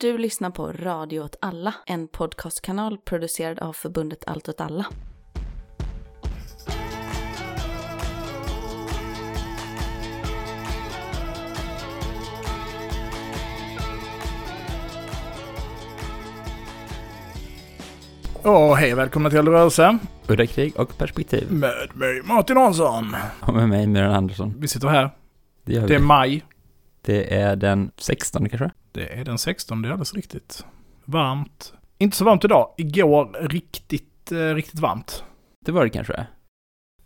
Du lyssnar på Radio åt alla, en podcastkanal producerad av förbundet Allt åt alla. Ja, hej välkomna till Rörelse Udda krig och perspektiv. med mig Martin Hansson. Och med mig, Myran Andersson. Vi sitter här, Det, gör det är maj. Det är den 16 kanske? Det är den 16, det är alldeles riktigt. Varmt. Inte så varmt idag. Igår riktigt, eh, riktigt varmt. Det var det kanske?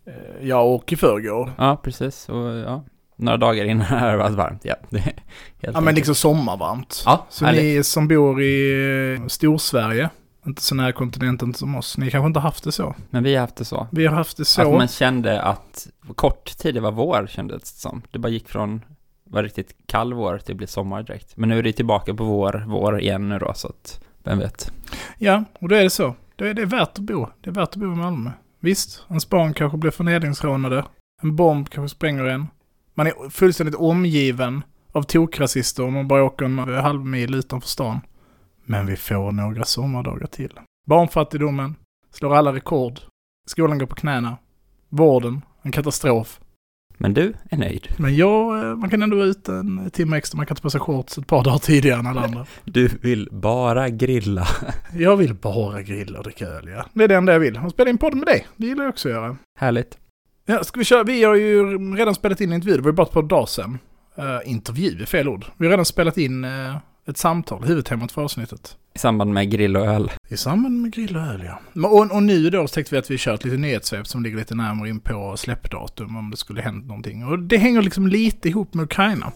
Eh, ja, och i förrgår. Ja, precis. Och ja, några dagar innan har det varit varmt. Ja, det är Ja, men enkelt. liksom sommarvarmt. Ja, Så härligt. ni som bor i eh, Storsverige, inte så nära kontinenten som oss, ni kanske inte har haft det så. Men vi har haft det så. Vi har haft det så. Att man kände att kort tid det var vår kändes det som. Det bara gick från var riktigt kall vår till att bli sommar direkt. Men nu är det tillbaka på vår, vår igen nu då, så att vem vet. Ja, och då är det så. Då är det värt att bo. Det är värt att bo i Malmö. Visst, ens barn kanske blir förnedringsrånade. En bomb kanske spränger en. Man är fullständigt omgiven av tokrasister om man bara åker en halv mil utanför stan. Men vi får några sommardagar till. Barnfattigdomen slår alla rekord. Skolan går på knäna. Vården, en katastrof. Men du är nöjd. Men jag, eh, man kan ändå vara ute en timme extra, man kan ta på sig shorts ett par dagar tidigare än alla andra. Du vill bara grilla. Jag vill bara grilla och dricka öl, ja. Det är det enda jag vill. Och spela in podd med dig, det gillar jag också att göra. Härligt. Ja, ska vi köra? Vi har ju redan spelat in en intervju, det var ju bara ett par dagar sedan. Uh, intervju är fel ord. Vi har redan spelat in eh, ett samtal, huvudtemat för avsnittet. I samband med grill och öl. I samband med grill och öl, ja. Men, och, och nu då så tänkte vi att vi kör ett litet nyhetssvep som ligger lite närmare in på släppdatum om det skulle hänt någonting. Och det hänger liksom lite ihop med Ukraina.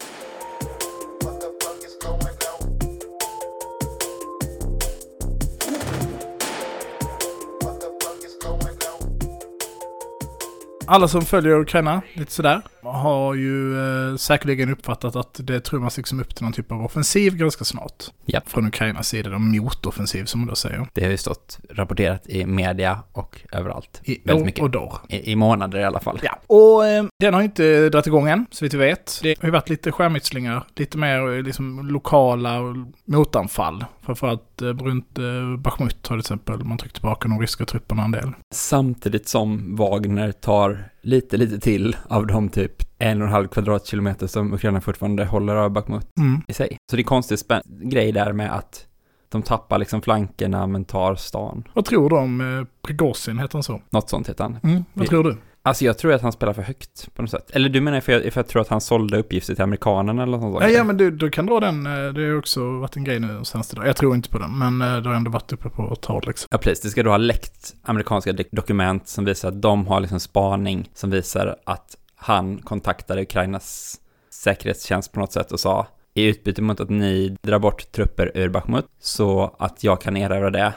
Alla som följer Ukraina, lite sådär, har ju eh, säkerligen uppfattat att det trummas liksom upp till någon typ av offensiv ganska snart. Ja. Från Ukrainas sida, en motoffensiv som man då säger. Det har ju stått rapporterat i media och överallt. I Väldigt år mycket. och dagar. I, I månader i alla fall. Ja. Och eh, den har ju inte dragit igång än, så vitt vi vet. Det har ju varit lite skärmytslingar, lite mer eh, liksom lokala motanfall. Framförallt eh, runt eh, Bachmut har till exempel man tryckt tillbaka de ryska trupperna en del. Samtidigt som Wagner tar lite, lite till av de typ en och en halv kvadratkilometer som Ukraina fortfarande håller av Bakhmut Mm. i sig. Så det är konstigt spän- grej där med att de tappar liksom flankerna men tar stan. Vad tror du om eh, Prigozjin, heter han så? Något sånt heter han. Mm. Vad tror du? Alltså jag tror att han spelar för högt på något sätt. Eller du menar för jag, för jag tror att han sålde uppgifter till amerikanerna eller något sånt? Ja, ja, men du, du kan dra den. eh, Det har också varit en grej nu senaste dagen. Jag tror inte på den, men eh, det har ändå varit uppe på tal liksom. Ja, precis. Det ska då ha läckt amerikanska dok- dokument som visar att de har liksom spaning som visar att han kontaktade Ukrainas säkerhetstjänst på något sätt och sa i utbyte mot att ni drar bort trupper ur Bakhmut så att jag kan erövra det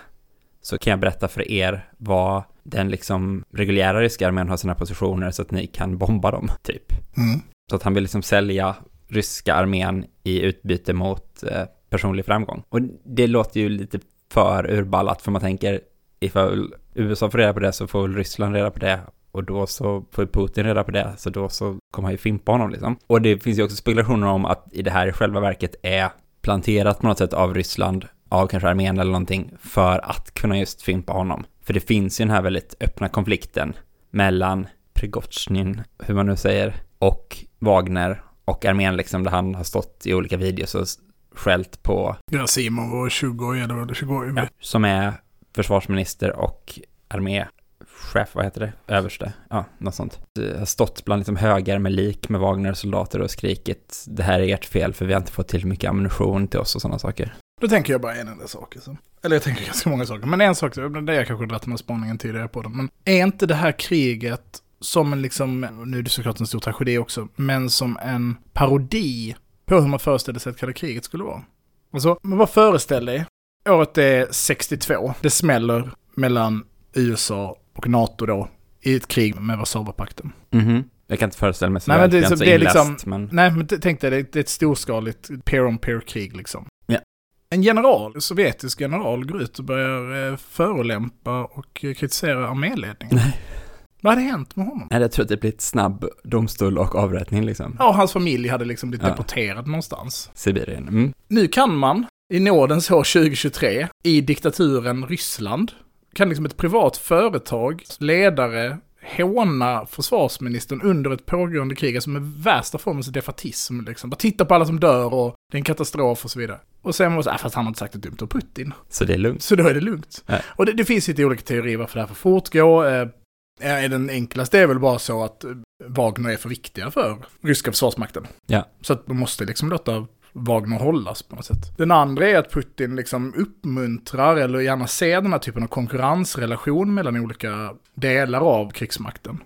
så kan jag berätta för er vad den liksom reguljära ryska armén har sina positioner så att ni kan bomba dem, typ. Mm. Så att han vill liksom sälja ryska armén i utbyte mot eh, personlig framgång. Och det låter ju lite för urballat för man tänker ifall USA får reda på det så får väl Ryssland reda på det och då så får Putin reda på det så då så kommer han ju fimpa honom liksom. Och det finns ju också spekulationer om att i det här i själva verket är planterat på något sätt av Ryssland av kanske armén eller någonting för att kunna just fimpa honom. För det finns ju den här väldigt öppna konflikten mellan Prigozjin, hur man nu säger, och Wagner och armén liksom där han har stått i olika videos och skällt på, Ja, Simon var 20 eller det 20 ja, som är försvarsminister och arméchef, vad heter det? Överste, ja, något sånt. Det har stått bland liksom högar med lik med Wagner-soldater och skrikit det här är ert fel för vi har inte fått till mycket ammunition till oss och sådana saker. Då tänker jag bara en enda sak. Alltså. Eller jag tänker ganska många saker. Men en sak, det är jag kanske dragit den här spaningen tidigare på den. Men är inte det här kriget som en liksom, nu är det såklart en stor tragedi också, men som en parodi på hur man föreställde sig att kalla kriget skulle vara? Alltså, men vad föreställ dig? Året är 62. Det smäller mellan USA och NATO då i ett krig med Warszawapakten. Mhm. Jag kan inte föreställa mig så Nej, men det så- det är liksom- men... Nej, men tänk dig, det det är ett storskaligt peer-on-peer-krig liksom. En general, sovjetisk general, går ut och börjar eh, förolämpa och eh, kritisera arméledningen. Nej. Vad hade hänt med honom? Nej, jag tror att det blir ett snabb domstol och avrättning liksom. Ja, hans familj hade liksom blivit Ja. deporterad någonstans. Sibirien. Mm. Nu kan man i nådens år 2023, i diktaturen Ryssland, kan liksom ett privat företag, ledare, håna försvarsministern under ett pågående krig, alltså med värsta formens defatism liksom. Bara titta på alla som dör och det är en katastrof och så vidare. Och sen var det så, äh, fast han har inte sagt ett dumt om Putin. Så det är lugnt. Så då är det lugnt. Nej. Och det, det finns lite olika teorier varför det här får fortgå. Eh, den enklaste är väl bara så att eh, Wagner är för viktiga för ryska försvarsmakten. Ja. Så att de måste liksom låta Wagner hållas på något sätt. Den andra är att Putin liksom uppmuntrar eller gärna ser den här typen av konkurrensrelation mellan olika delar av krigsmakten.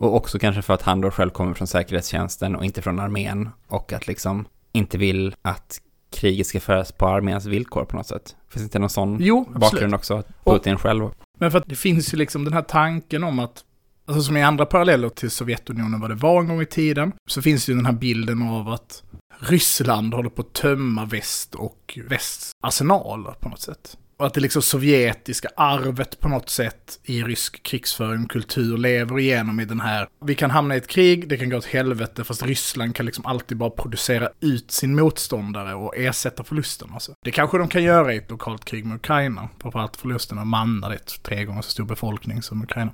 Och också kanske för att han då själv kommer från säkerhetstjänsten och inte från armén och att liksom inte vill att kriget ska föras på arméns villkor på något sätt. Finns inte någon sån Jo, bakgrund också? Putin själv Men för att det finns ju liksom den här tanken om att, alltså som i andra paralleller till Sovjetunionen vad det var en gång i tiden, så finns ju den här bilden av att Ryssland håller på att tömma väst och västs arsenaler på något sätt. Och att det liksom sovjetiska arvet på något sätt i rysk krigsföring och kultur lever igenom i den här, vi kan hamna i ett krig, det kan gå åt helvete, fast Ryssland kan liksom alltid bara producera ut sin motståndare och ersätta förlusten. Alltså. Det kanske de kan göra i ett lokalt krig med Ukraina, framförallt förlusten av mannar, det är tre gånger så stor befolkning som Ukraina.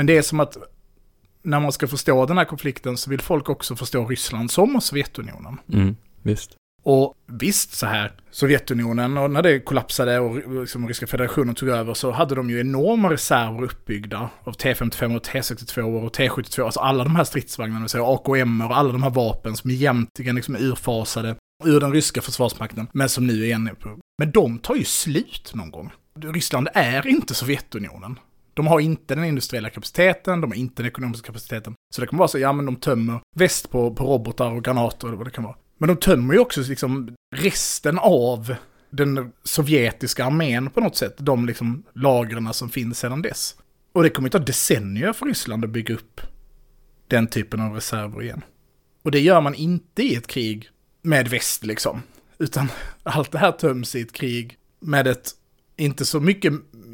Men det är som att när man ska förstå den här konflikten så vill folk också förstå Ryssland som Sovjetunionen. Mm, visst. Och visst så här, Sovjetunionen och när det kollapsade och liksom Ryska federationen tog över så hade de ju enorma reserver uppbyggda av T55 och T62 och T72, alltså alla de här stridsvagnarna, så AKM och alla de här vapen som egentligen liksom är urfasade ur den ryska försvarsmakten, men som nu är på. Men de tar ju slut någon gång. Ryssland är inte Sovjetunionen. De har inte den industriella kapaciteten, de har inte den ekonomiska kapaciteten. Så det kan vara så, ja men de tömmer väst på, på robotar och granater eller vad det kan vara. Men de tömmer ju också liksom resten av den sovjetiska armén på något sätt. De liksom lagren som finns sedan dess. Och det kommer ju ta decennier för Ryssland att bygga upp den typen av reserver igen. Och det gör man inte i ett krig med väst liksom. Utan allt det här töms i ett krig med ett, inte så mycket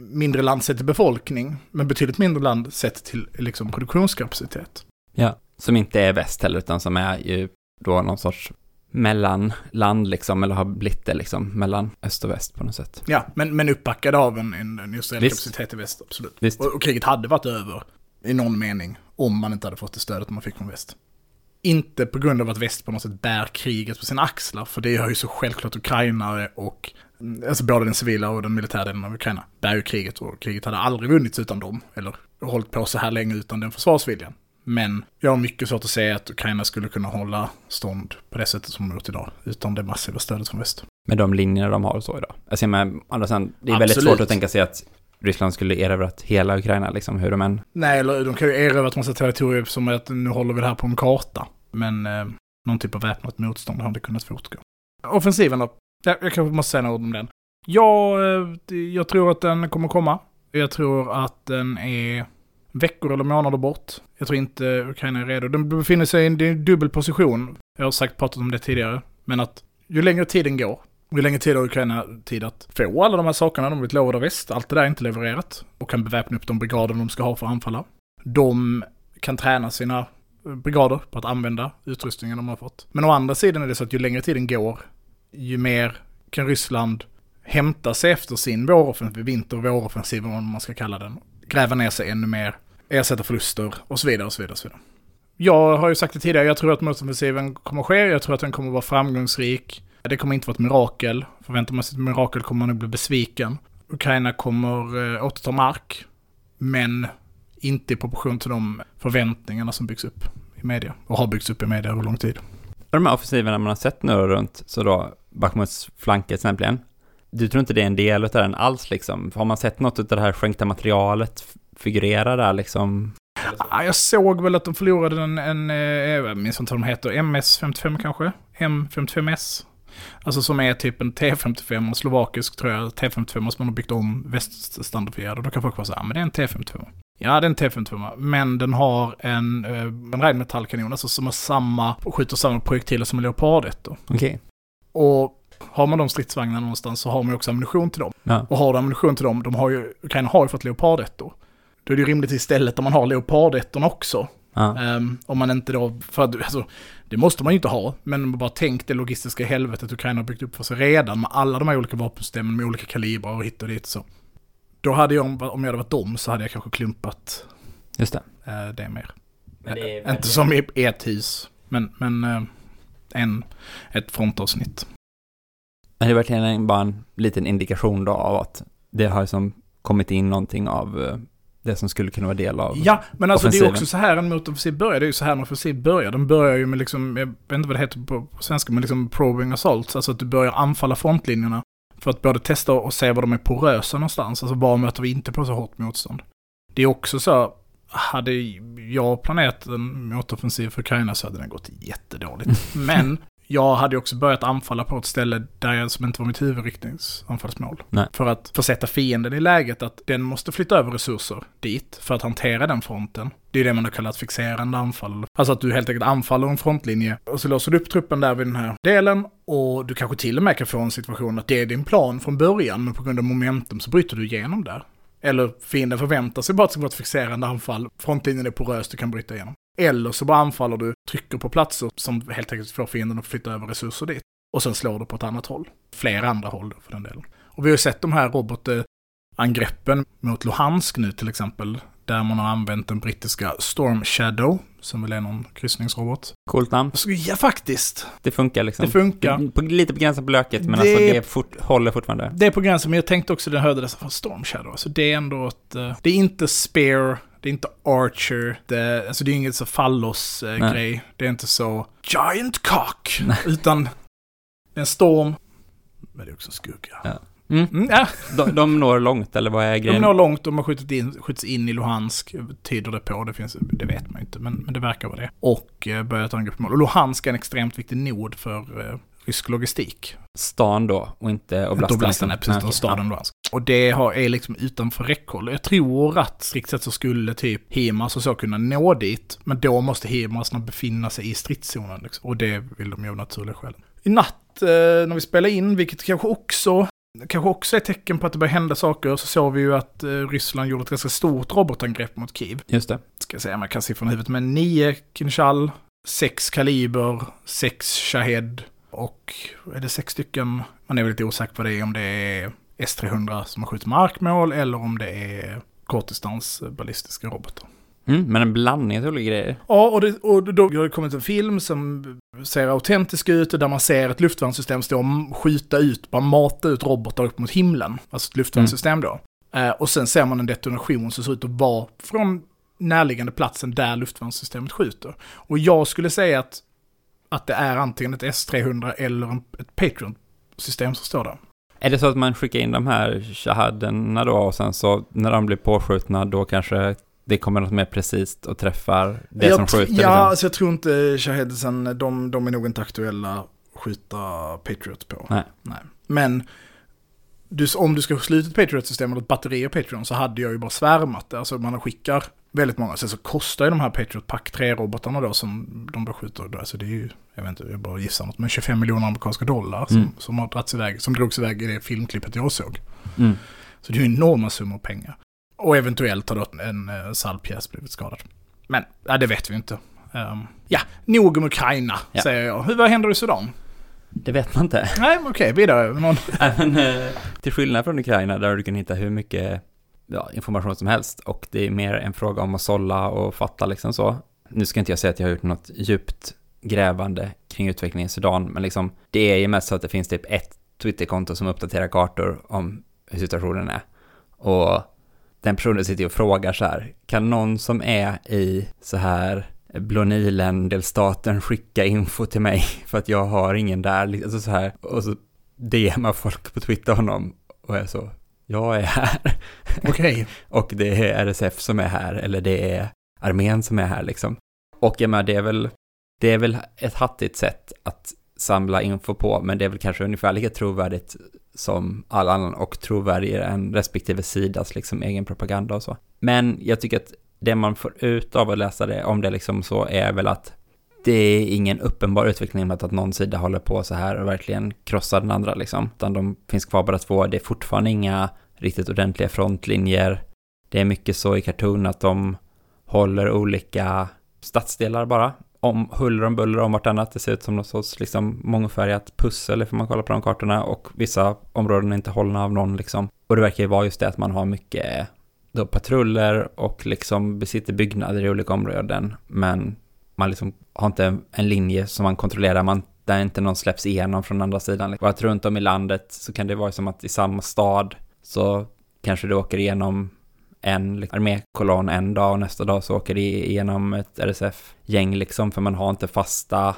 mindre land sett till befolkning, men betydligt mindre land sett till liksom produktionskapacitet. Ja, som inte är väst heller, utan som är ju då någon sorts mellanland liksom, eller har blivit det liksom, mellan öst och väst på något sätt. Ja, men, men uppbackad av en, en, en industriell Visst. kapacitet i väst, absolut. Visst. Och, och kriget hade varit över i någon mening om man inte hade fått det stödet man fick från väst. Inte på grund av att väst på något sätt bär kriget på sina axlar, för det gör ju så självklart ukrainare och alltså både den civila och den militära delen av Ukraina bär ju kriget och kriget hade aldrig vunnits utan dem, eller hållit på så här länge utan den försvarsviljan. Men jag har mycket svårt att säga att Ukraina skulle kunna hålla stånd på det sättet som de gjort idag, utan det massiva stödet från väst. Med de linjerna de har så idag. Jag ser med andra sidan, det är väldigt Absolut. svårt att tänka sig att Ryssland skulle erövrat hela Ukraina, liksom, hur de än... Nej, eller de kan ju erövra ett massa territorier som att nu håller vi det här på en karta. Men eh, någon typ av väpnat motstånd hade kunnat fortgå. Offensiven då? Jag, jag kanske måste säga några ord om den. Ja, eh, jag tror att den kommer komma. Jag tror att den är veckor eller månader bort. Jag tror inte Ukraina är redo. Den befinner sig i en, en dubbel position. Jag har sagt pratat om det tidigare. Men att ju längre tiden går, ju längre tid har Ukraina tid att få alla de här sakerna de blivit lovade av väst. Allt det där är inte levererat. Och kan beväpna upp de brigader de ska ha för att anfalla. De kan träna sina brigader på att använda utrustningen de har fått. Men å andra sidan är det så att ju längre tiden går, ju mer kan Ryssland hämta sig efter sin våroffensiv, vinter och våroffensiv, vad man ska kalla den. Gräva ner sig ännu mer, ersätta förluster och så vidare och så vidare. Och så vidare. Jag har ju sagt det tidigare, jag tror att motoffensiven kommer att ske, jag tror att den kommer att vara framgångsrik. Det kommer inte vara ett mirakel. Förväntar man sig ett mirakel kommer man nog bli besviken. Ukraina kommer eh, återta mark, men inte i proportion till de förväntningarna som byggs upp i media och har byggts upp i media över lång tid. De här offensiverna man har sett nu runt, så då Bakhmuts flanker till exempel, du tror inte det är en del av den alls liksom? Har man sett något av det här skänkta materialet figurera där liksom? Ah, jag såg väl att de förlorade en, en eh, jag minns inte vad de heter, MS-55 kanske? M55S? Alltså som är typ en T55, slovakisk tror jag, T55 som man har byggt om väststandardifierad. Då kan folk vara så här, "Ah, men det är en T55. Ja, det är en T55, men den har en, eh, en reinmetallkanon, alltså som har samma, skjuter samma projektiler som en Leopard 1 då. Okej. Och har man de stridsvagnarna någonstans så har man ju också ammunition till dem. Ja. Och har du ammunition till dem, de har ju, Ukraina har ju fått Leopard 1 då. Då är det ju rimligt istället om man har Leopard 1 också. Ja. Ehm, om man inte då, för att, alltså, Det måste man ju inte ha, men bara tänk det logistiska helvetet Ukraina har byggt upp för sig redan med alla de här olika vapensystemen med olika kalibrar och hit och dit så. Då hade jag, om jag hade varit dem, så hade jag kanske klumpat Just det. eh, det mer. Men det är Eh, väldigt- Inte som i ett hus, men, men eh, en, ett frontavsnitt. Men det är verkligen en- bara en liten indikation då av att det har som kommit in någonting av eh, det som skulle kunna vara del av... Ja, men alltså det är offensiven. också så här en motoffensiv börjar. Det är ju så här en offensiv börjar. Den börjar ju med liksom, jag vet inte vad det heter på, på svenska, men liksom probing assaults. Alltså att du börjar anfalla frontlinjerna för att både testa och se var de är porösa någonstans. Alltså var möter vi inte på så hårt motstånd. Det är också så, hade jag planerat en motoffensiv för Ukraina så hade den gått jättedåligt. Men jag hade också börjat anfalla på ett ställe där jag som inte var mitt huvudriktningsanfallsmål. Nej. För att försätta fienden i läget att den måste flytta över resurser dit för att hantera den fronten. Det är det man har kallat fixerande anfall. Alltså att du helt enkelt anfaller en frontlinje och så låser du upp truppen där vid den här delen och du kanske till och med kan få en situation att det är din plan från början men på grund av momentum så bryter du igenom där. Eller fienden förväntar sig bara att det ska vara ett fixerande anfall, frontlinjen är porös, du kan bryta igenom. Eller så bara anfaller du, trycker på platser som helt enkelt får fienden att flytta över resurser dit. Och sen slår du på ett annat håll. Flera andra håll då för den delen. Och vi har ju sett de här robotangreppen mot Luhansk nu till exempel. Där man har använt den brittiska Storm Shadow, som väl är någon kryssningsrobot. Coolt namn. Så, ja, faktiskt. Det funkar liksom. Det funkar. På, lite begränsat på löket, men Det- alltså det fort, håller fortfarande. Det är på gränsen, men jag tänkte också jag hörde det från Storm Shadow. Alltså det är ändå ett... eh, Det är inte Spear, det är inte Archer, det, alltså det är inget så Nej. fallos-grej. det är inte så Giant Cock, utan det är en Storm. Men det är också skugga. Ja. Mm. Mm, ja. De, de når långt, eller vad är De grejen? når långt, de har skjutit in, skjuts in i Luhansk, tyder det på. Det, finns, det vet man ju inte, men, men det verkar vara det. Och eh, börjat angripa mål. Och Luhansk är en extremt viktig nod för eh, rysk logistik. Stan då, och inte oblasten. Oblasten är precis, Nej, staden Luhansk. Och det har, är liksom utanför räckhåll. Jag tror att strikt sett så skulle typ HIMARS och så kunna nå dit, men då måste HIMARSna befinna sig i stridszonen. Liksom. Och det vill de ju av naturliga skäl. I natt, eh, när vi spelar in, vilket kanske också kanske också är ett tecken på att det börjar hända saker, så såg vi ju att eh, Ryssland gjorde ett ganska stort robotangrepp mot Kiev. Just det. Ska säga jag kan siffrorna i huvudet, men 9 Kinshal, 6 Kaliber, 6 Shahed och är det sex stycken? Man är väl lite osäker på det, om det är S-300 som har skjutit markmål eller om det är kortdistans ballistiska robotar. Mm, men en blandning av olika grejer. Ja, och, det, och då har det kommit en film som ser autentisk ut, där man ser ett luftvärnssystem stå och skjuta ut, bara mata ut robotar upp mot himlen. Alltså ett luftvärnssystem då. Eh, och sen ser man en detonation som ser ut att vara från närliggande platsen där luftvärnssystemet skjuter. Och jag skulle säga att, att det är antingen ett S-300 eller en, ett Patreon-system som står där. Är det så att man skickar in de här shahaderna då och sen så när de blir påskjutna då kanske det kommer något mer precis och träffar det jag, som skjuter? Ja, liksom? alltså jag tror inte Shahedsen, de, de är nog inte aktuella att skjuta Patriot på. Nej. Nej. Men du, om du ska sluta ett Patriot-system eller ett batteri av Patreon så hade jag ju bara svärmat det. Alltså man skickar väldigt många. Sen så kostar ju de här Patriot Pack 3-robotarna då som de då skjuter. då, Alltså det är ju, jag vet inte, jag bara gissar något, men 25 miljoner amerikanska dollar som, Mm. som har dragits iväg, som drogs iväg i det filmklippet jag såg. Mm. Så det är ju enorma summor pengar. Och eventuellt har då en uh, salvpjäs blivit skadad. Men, ja, det vet vi inte. Ehm, ja, nog om Ukraina, Ja. säger jag. Hur, vad händer i Sudan? Det vet man inte. Nej, okej, vidare. Någon... Men, eh, till skillnad från Ukraina där du kan hitta hur mycket ja, information som helst och det är mer en fråga om att sålla och fatta liksom så. Nu ska inte jag säga att jag har gjort något djupt grävande kring utvecklingen i Sudan, men liksom det är ju mest så att det finns typ ett Twitterkonto som uppdaterar kartor om hur situationen är. Och den personen sitter och frågar så här, kan någon som är i så här Blånilen-delstaten skicka info till mig för att jag har ingen där, alltså så här, och så DMar folk på Twitter honom och är så, jag är här. Okej. Och det är RSF som är här, eller det är armén som är här liksom. Och jag menar, det är väl, det är väl ett hattigt sätt att samla info på, men det är väl kanske ungefär lika trovärdigt som all annan och trovärdigare än respektive sidas liksom egen propaganda och så. Men jag tycker att det man får ut av att läsa det, om det liksom så, är väl att det är ingen uppenbar utveckling med att någon sida håller på så här och verkligen krossar den andra liksom, utan de finns kvar bara två. Det är fortfarande inga riktigt ordentliga frontlinjer. Det är mycket så i Cartoon att de håller olika stadsdelar bara om huller om buller om vartannat. Det ser ut som något sorts liksom mångfärgat pussel, får man kolla på de kartorna. Och vissa områden är inte hållna av någon liksom. Och det verkar ju vara just det att man har mycket då patruller och liksom besitter byggnader i olika områden. Men man liksom har inte en linje som man kontrollerar. Man, där inte någon släpps igenom från andra sidan. Och att runt om i landet så kan det vara som att i samma stad så kanske du åker igenom en liksom armékolonn en dag och nästa dag så åker det igenom ett RSF-gäng liksom, för man har inte fasta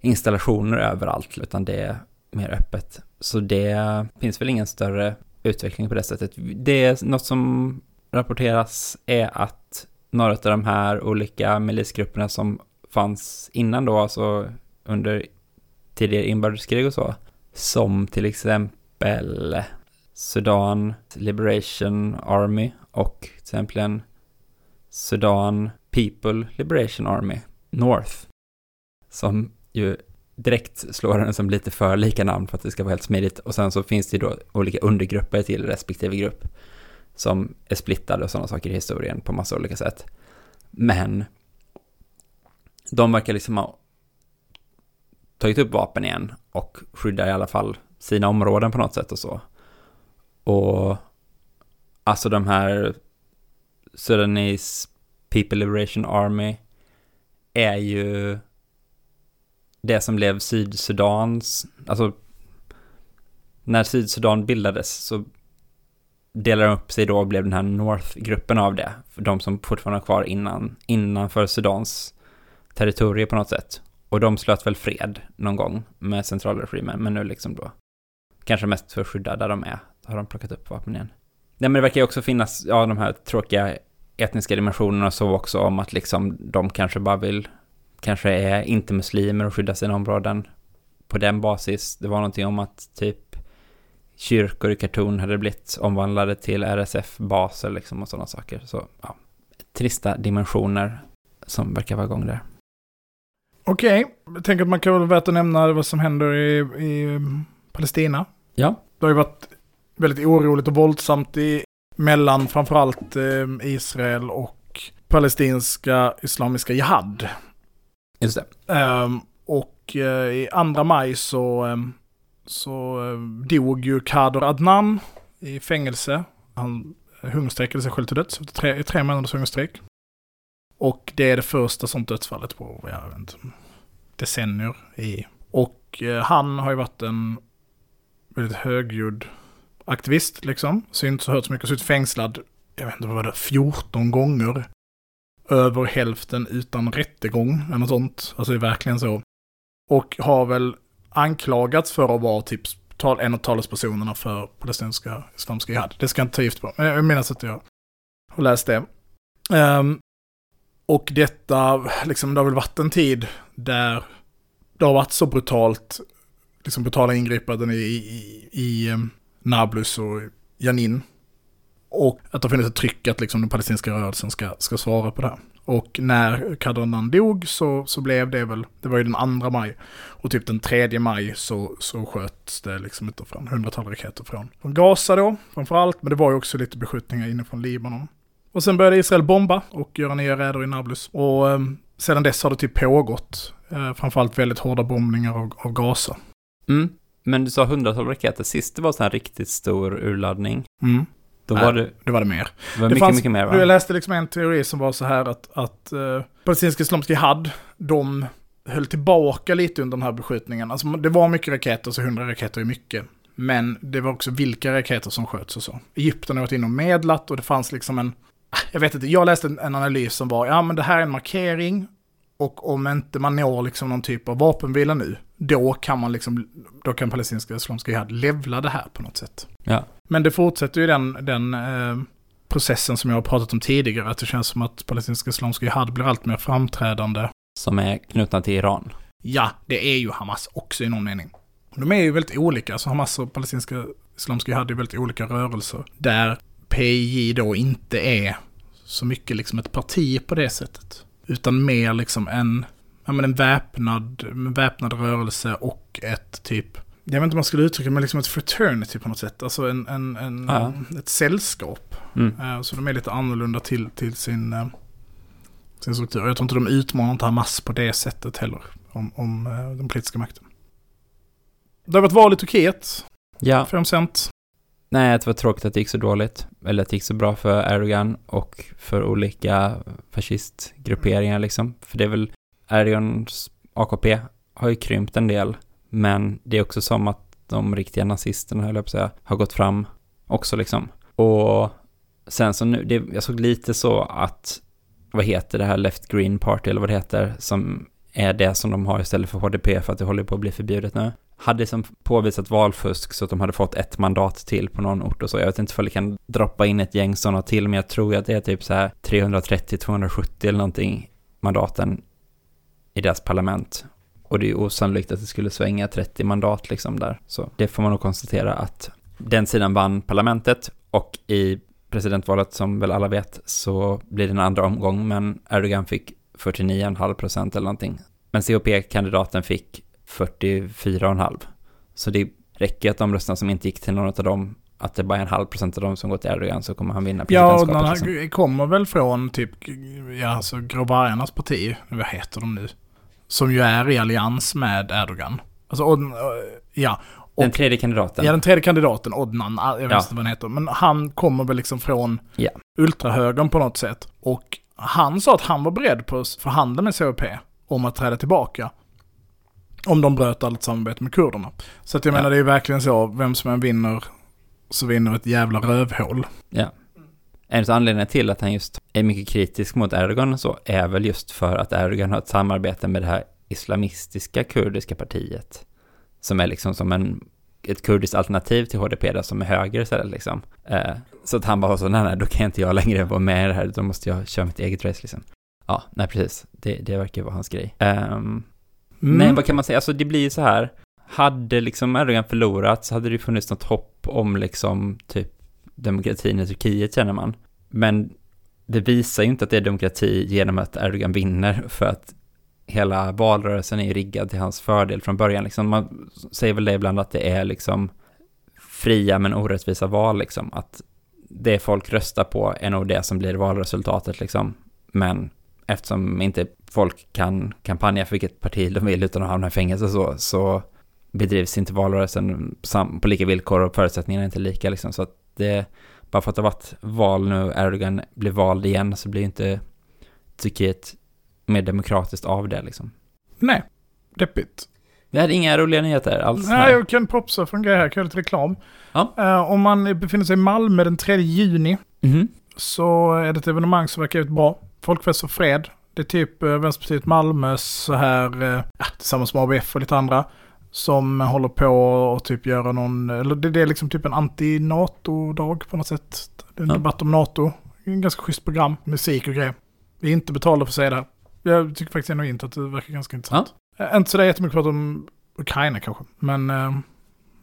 installationer överallt, utan det är mer öppet. Så det finns väl ingen större utveckling på det sättet. Det är något som rapporteras är att några av de här olika milisgrupperna som fanns innan då, alltså under tidigare inbördeskrig och så, som till exempel Sudan Liberation Army och till exempel en Sudan People Liberation Army North. Som ju direkt slår den som lite för lika namn för att det ska vara helt smidigt. Och sen så finns det ju då olika undergrupper till respektive grupp som är splittade och sådana saker i historien på massa olika sätt. Men de verkar liksom ha tagit upp vapen igen och skyddar i alla fall sina områden på något sätt och så. Och alltså de här Sudanese People Liberation Army är ju det som blev Sydsudans, alltså när Sydsudan bildades så delade de upp sig då och blev den här North-gruppen av det, för de som fortfarande var kvar innan, innanför Sudans territorium på något sätt. Och de slöt väl fred någon gång med centralregimen, men nu liksom då, kanske mest för att skydda där de är, har de plockat upp vapen igen. Nej men det verkar ju också finnas, ja de här tråkiga etniska dimensionerna så också om att liksom de kanske bara vill, kanske är inte muslimer och skydda sina områden på den basis. Det var någonting om att typ kyrkor i Khartoum hade blivit omvandlade till RSF-baser liksom och sådana saker. Så ja, trista dimensioner som verkar vara igång där. Okej, okay. jag tänker att man kan väl värt att nämna vad som händer i, i Palestina. Ja. Det har ju varit väldigt oroligt och våldsamt i, mellan framförallt eh, Israel och palestinska islamiska jihad. Just det. Um, och uh, i andra maj så, um, så uh, dog ju Kader Adnan i fängelse. Han hungerstrejkade sig själv till döds efter tre, tre månaders hungerstrejk. Och det är det första sånt dödsfallet på, jag vet inte, decennier i. Och uh, han har ju varit en väldigt högljudd aktivist liksom. Synts och hörts mycket, suttit fängslad, jag vet inte vad det 14 gånger. Över hälften utan rättegång eller något sånt. Alltså det är verkligen så. Och har väl anklagats för att vara typ en av talespersonerna för palestinska islamiska jihad. Det ska jag inte ta gift på, men jag minns att jag har läst det. Um, och detta, liksom det har väl varit en tid där det har varit så brutalt, liksom brutala ingripanden i, i, i ehm, Nablus och Janin. Och att det har funnits ett tryck att liksom den palestinska rörelsen ska, ska svara på det här. Och när Kadronan dog så, så blev det väl, det var ju den andra maj. Och typ den tredje maj så, så sköts det liksom utifrån hundratal raketer från, från Gaza då, framförallt. Men det var ju också lite beskjutningar inifrån Libanon. Och sen började Israel bomba och göra nya räder i Nablus. Och eh, sedan dess har det typ pågått, eh, framförallt väldigt hårda bombningar av, av Gaza. Mm. Men du sa hundratal raketer, sist det var så här riktigt stor urladdning. Mm. Då var det... Det var det mer. Det var mycket, fanns, mycket mer va? Jag läste liksom en teori som var så här att, att uh, palestinska islamiska jihad, de höll tillbaka lite under den här beskjutningen. Alltså det var mycket raketer, så hundra raketer är mycket. Men det var också vilka raketer som sköts och så. Egypten har varit inne och medlat och det fanns liksom en... Jag vet inte, jag läste en analys som var, ja men det här är en markering och om inte man når liksom någon typ av vapenvila nu, då kan man liksom, då kan palestinska islamiska jihad levla det här på något sätt. Ja. Men det fortsätter ju den, den eh, processen som jag har pratat om tidigare, att det känns som att palestinska islamiska jihad blir allt mer framträdande. Som är knutna till Iran. Ja, det är ju Hamas också i någon mening. De är ju väldigt olika, alltså Hamas och palestinska islamiska jihad är väldigt olika rörelser. Där PJ då inte är så mycket liksom ett parti på det sättet. Utan mer liksom en, ja men en väpnad, en väpnad rörelse och ett typ, jag vet inte om man skulle uttrycka det, men liksom ett fraternity på något sätt. Alltså en, en, en ja. ett sällskap. Mm. Uh, så de är lite annorlunda till, till sin, uh, sin struktur. Jag tror inte de utmanar inte Hamas på det sättet heller, om, om eh, den politiska makten. Det har varit val i Turkiet, Ja, 5 cent. nej, det var tråkigt att det gick så dåligt. Eller att det gick så bra för Erdogan och för olika fascistgrupperingar liksom. För det är väl, Erdogans AKP har ju krympt en del, men det är också som att de riktiga nazisterna, höll jag på att säga, har gått fram också liksom. Och sen så nu, det, jag såg lite så att, vad heter det här Left Green Party eller vad det heter, som är det som de har istället för HDP för att det håller på att bli förbjudet nu. Hade som påvisat valfusk så att de hade fått ett mandat till på någon ort och så. Jag vet inte ifall det kan droppa in ett gäng sådana till, men jag tror att det är typ så här 330-270 eller någonting mandaten i deras parlament. Och det är osannolikt att det skulle svänga 30 mandat liksom där. Så det får man nog konstatera att den sidan vann parlamentet och i presidentvalet som väl alla vet så blir det en andra omgång men Erdogan fick 49,5 procent eller någonting. Men CHP-kandidaten fick 44,5. Så det räcker att de rösterna som inte gick till någon av dem, att det bara är en halv procent av dem som går till Erdogan så kommer han vinna Ja, och presidentskapet. den liksom. kommer väl från typ, ja alltså Gråvargarnas parti, vad heter de nu? Som ju är i allians med Erdogan. Alltså, och, ja. Den Och, tredje kandidaten. ja, den tredje kandidaten, Odnan, jag vet Ja. inte vad han heter, men han kommer väl liksom från Ja. ultrahögern på något sätt. Och han sa att han var beredd på att förhandla med CHP om att träda tillbaka. Om de bröt allt samarbete med kurderna. Så att jag Ja. menar, det är ju verkligen så, vem som än vinner, så vinner ett jävla rövhål. Ja. En av anledningarna till att han just är mycket kritisk mot Erdogan och så är väl just för att Erdogan har ett samarbete med det här islamistiska kurdiska partiet. Som är liksom som en, ett kurdiskt alternativ till HDP där som är höger istället liksom. Eh, så att han bara var så, nej nej, då kan inte jag längre vara med i det här, då måste jag köra mitt eget race liksom. Ja, nej precis, det, det verkar vara hans grej. Ehm, Mm. Nej, vad kan man säga? Alltså det blir ju så här. Hade liksom Erdogan förlorat så hade det funnits något hopp om liksom typ demokratin i Turkiet känner man. Men det visar ju inte att det är demokrati genom att Erdogan vinner för att hela valrörelsen är ju riggad till hans fördel från början. Liksom man säger väl det ibland att det är liksom fria men orättvisa val liksom. Att det folk röstar på är nog det som blir valresultatet liksom. Men eftersom inte folk kan kampanja för vilket parti de vill utan att hamna i fängelse så, så bedrivs inte valrörelsen på lika villkor och förutsättningarna är inte lika liksom. Så att det, bara för att det har varit val nu, Erdogan blir vald igen, så blir inte Turkiet mer demokratiskt av det liksom. Nej, deppigt. Vi hade inga roliga nyheter alls. Nej, här. jag kan propsa för en grej här, kan göra lite reklam. Ja. Eh, om man befinner sig i Malmö den 3 juni Mhm. så är det ett evenemang som verkar jävligt bra. Folkfest för fred. Det är typ eh, Vänsterpartiet Malmö så här, ja, tillsammans med ABF och lite andra. Som håller på och typ göra någon, eller det, det är liksom typ en anti-NATO-dag på något sätt. Det är en Ja. debatt om NATO. En ganska schysst program, musik och grejer. Vi är inte betalda för att säga det här. Jag tycker faktiskt ändå inte att det verkar ganska intressant. Eh, Inte sådär jättemycket prat om Ukraina kanske, men eh,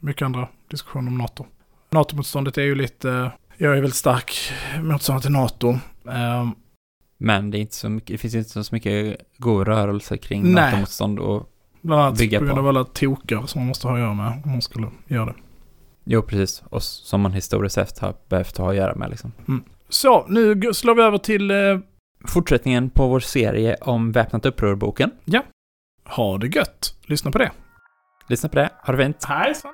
mycket andra diskussioner om NATO. NATO-motståndet är ju lite, eh, jag är väldigt stark motståndare till NATO. Eh, Men det är inte så mycket, det finns inte så mycket god rörelse kring. NATO-motstånd och bland annat Bygga på grund av alla tokar som man måste ha att göra med om man skulle göra det. Jo, precis. Och som man historiskt sett har behövt ha att göra med liksom. Så, nu slår vi över till eh, Fortsättningen på vår serie om väpnat uppror-boken. Ha det gött. Lyssna på det. Lyssna på det, ha det fint. Hejsan.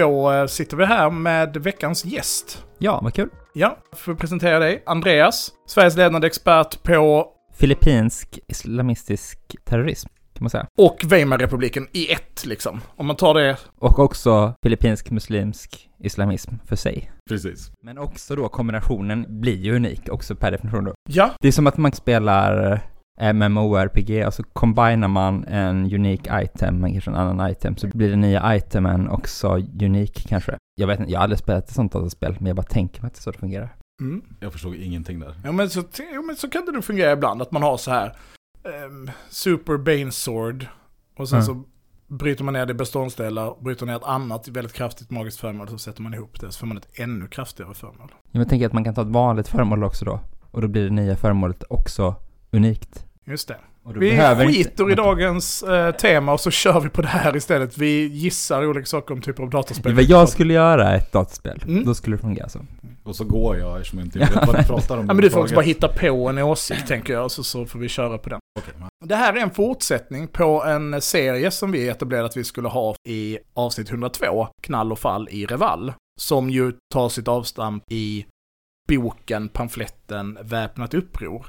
Då eh, sitter vi här med veckans gäst. Ja, vad kul. Ja, får presentera dig. Andreas, Sveriges ledande expert på Filippinsk islamistisk terrorism, kan man säga. och Weimarrepubliken i ett liksom. Om man tar det. Och också filippinsk muslimsk islamism för sig. Precis. Men också då kombinationen blir ju unik också per definition då. Ja, Det är som att man spelar MMORPG, alltså combinar man en unique item med kanske en annan item så blir den nya itemen också unik kanske. Jag vet inte, jag har aldrig spelat ett sånt dataspel men jag bara tänker mig att det är så det fungerar. mm. Jag förstod ingenting där. ja men, så, ja men så kan det nog fungera ibland. Att man har så här ehm, Super Bane Sword. Och sen Mm. så bryter man ner det i beståndsdelar, bryter ner ett annat väldigt kraftigt magiskt föremål, så sätter man ihop det, så får man ett ännu kraftigare föremål. Ja, men jag tänker att man kan ta ett vanligt föremål också då. Och då blir det nya föremålet också unikt. Just det. Vi behöver inte- skiter i dagens eh, tema och så kör vi på det här istället. Vi gissar olika saker om typer av dataspel. Vad jag skulle göra ett dataspel, Mm. då skulle det fungera så. Och så går jag eftersom jag inte vet vad du pratar om. Ja, men du får också bara hitta på en åsikt tänker jag, så, så får vi köra på den. Men- Det här är en fortsättning på en serie som vi etablerade att vi skulle ha i avsnitt 102, Knall och fall i Reval. Som ju tar sitt avstamp i boken, pamfletten Väpnat uppror.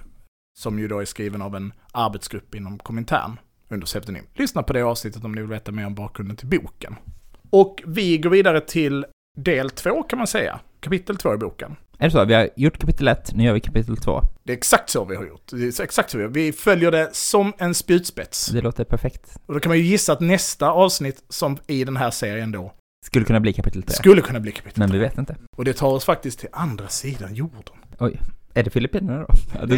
Som ju då är skriven av en arbetsgrupp inom Komintern under pseudonym. Lyssna på det avsnittet om ni vill veta mer om bakgrunden till boken. Och vi går vidare till del två kan man säga. Kapitel två i boken. Är det så? Vi har gjort kapitel 1, nu gör vi kapitel 2. Det är exakt så vi har gjort. Det är exakt så vi, har. vi följer det som en spjutspets. Det låter perfekt. Och då kan man ju gissa att nästa avsnitt som i den här serien då Skulle kunna bli kapitel 3. skulle kunna bli kapitel. Men vi vet inte. Och det tar oss faktiskt till andra sidan jorden. Är det Filippinerna då?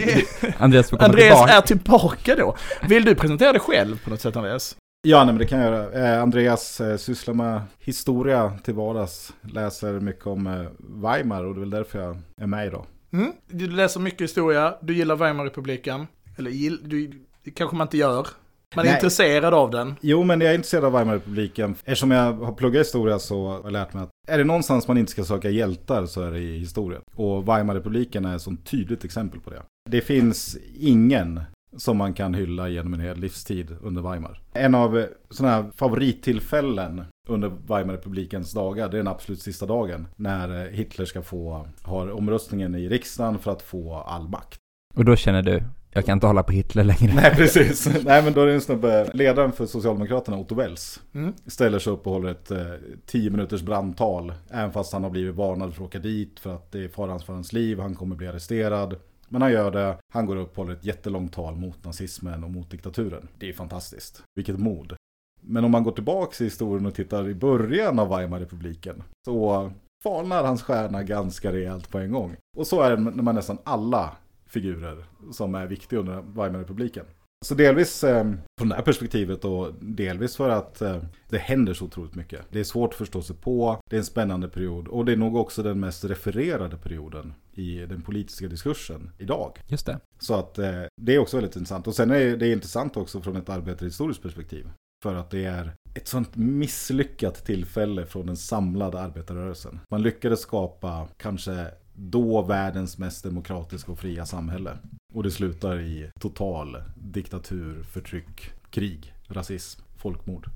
Andreas får komma Andreas tillbaka. är tillbaka då. Vill du presentera dig själv på något sätt Andreas? Ja, nej, men det kan jag göra. Eh, Andreas eh, sysslar med historia till vardags. Läser mycket om eh, Weimar och det är väl därför jag är med idag. Mm? Du läser mycket historia, du gillar Weimarrepubliken. Eller gill, du, kanske man inte gör. Man är Nej. intresserad av den. Jo, men jag är intresserad av Weimarrepubliken. Eftersom jag har pluggat historia så har jag lärt mig att är det någonstans man inte ska söka hjältar så är det i historien. Och Weimarrepubliken är ett sånt tydligt exempel på det. Det finns ingen som man kan hylla genom en hel livstid under Weimar. En av sådana här favorittillfällen under Weimarrepublikens dagar, det är den absolut sista dagen. När eh, Hitler ska få, har omröstningen i riksdagen för att få all makt. Och då känner du, jag kan inte hålla på Hitler längre. Nej, precis. Nej, men då är det en snubbe, ledaren för Socialdemokraterna, Otto Wells, Mm. ställer sig upp och håller ett eh, 10 minuters brandtal. Även fast han har blivit varnad för att åka dit för att det är farans för hans liv, han kommer bli arresterad. Men han gör det, han går upp och håller ett jättelångt tal mot nazismen och mot diktaturen. Det är fantastiskt. Vilket mod. Men om man går tillbaka i historien och tittar i början av Weimarrepubliken så falnar hans stjärna ganska rejält på en gång. Och så är det med nästan alla figurer som är viktiga under Weimarrepubliken. Så delvis eh, från det här perspektivet och delvis för att eh, det händer så otroligt mycket. Det är svårt att förstå sig på, det är en spännande period och det är nog också den mest refererade perioden i den politiska diskursen idag. Just det. Så att eh, det är också väldigt intressant. Och sen är det intressant också från ett arbetarhistoriskt perspektiv. För att det är ett sånt misslyckat tillfälle från den samlade arbetarrörelsen. Man lyckades skapa kanske då världens mest demokratiska och fria samhälle. Och det slutar i total diktatur, förtryck, krig, rasism, folkmord.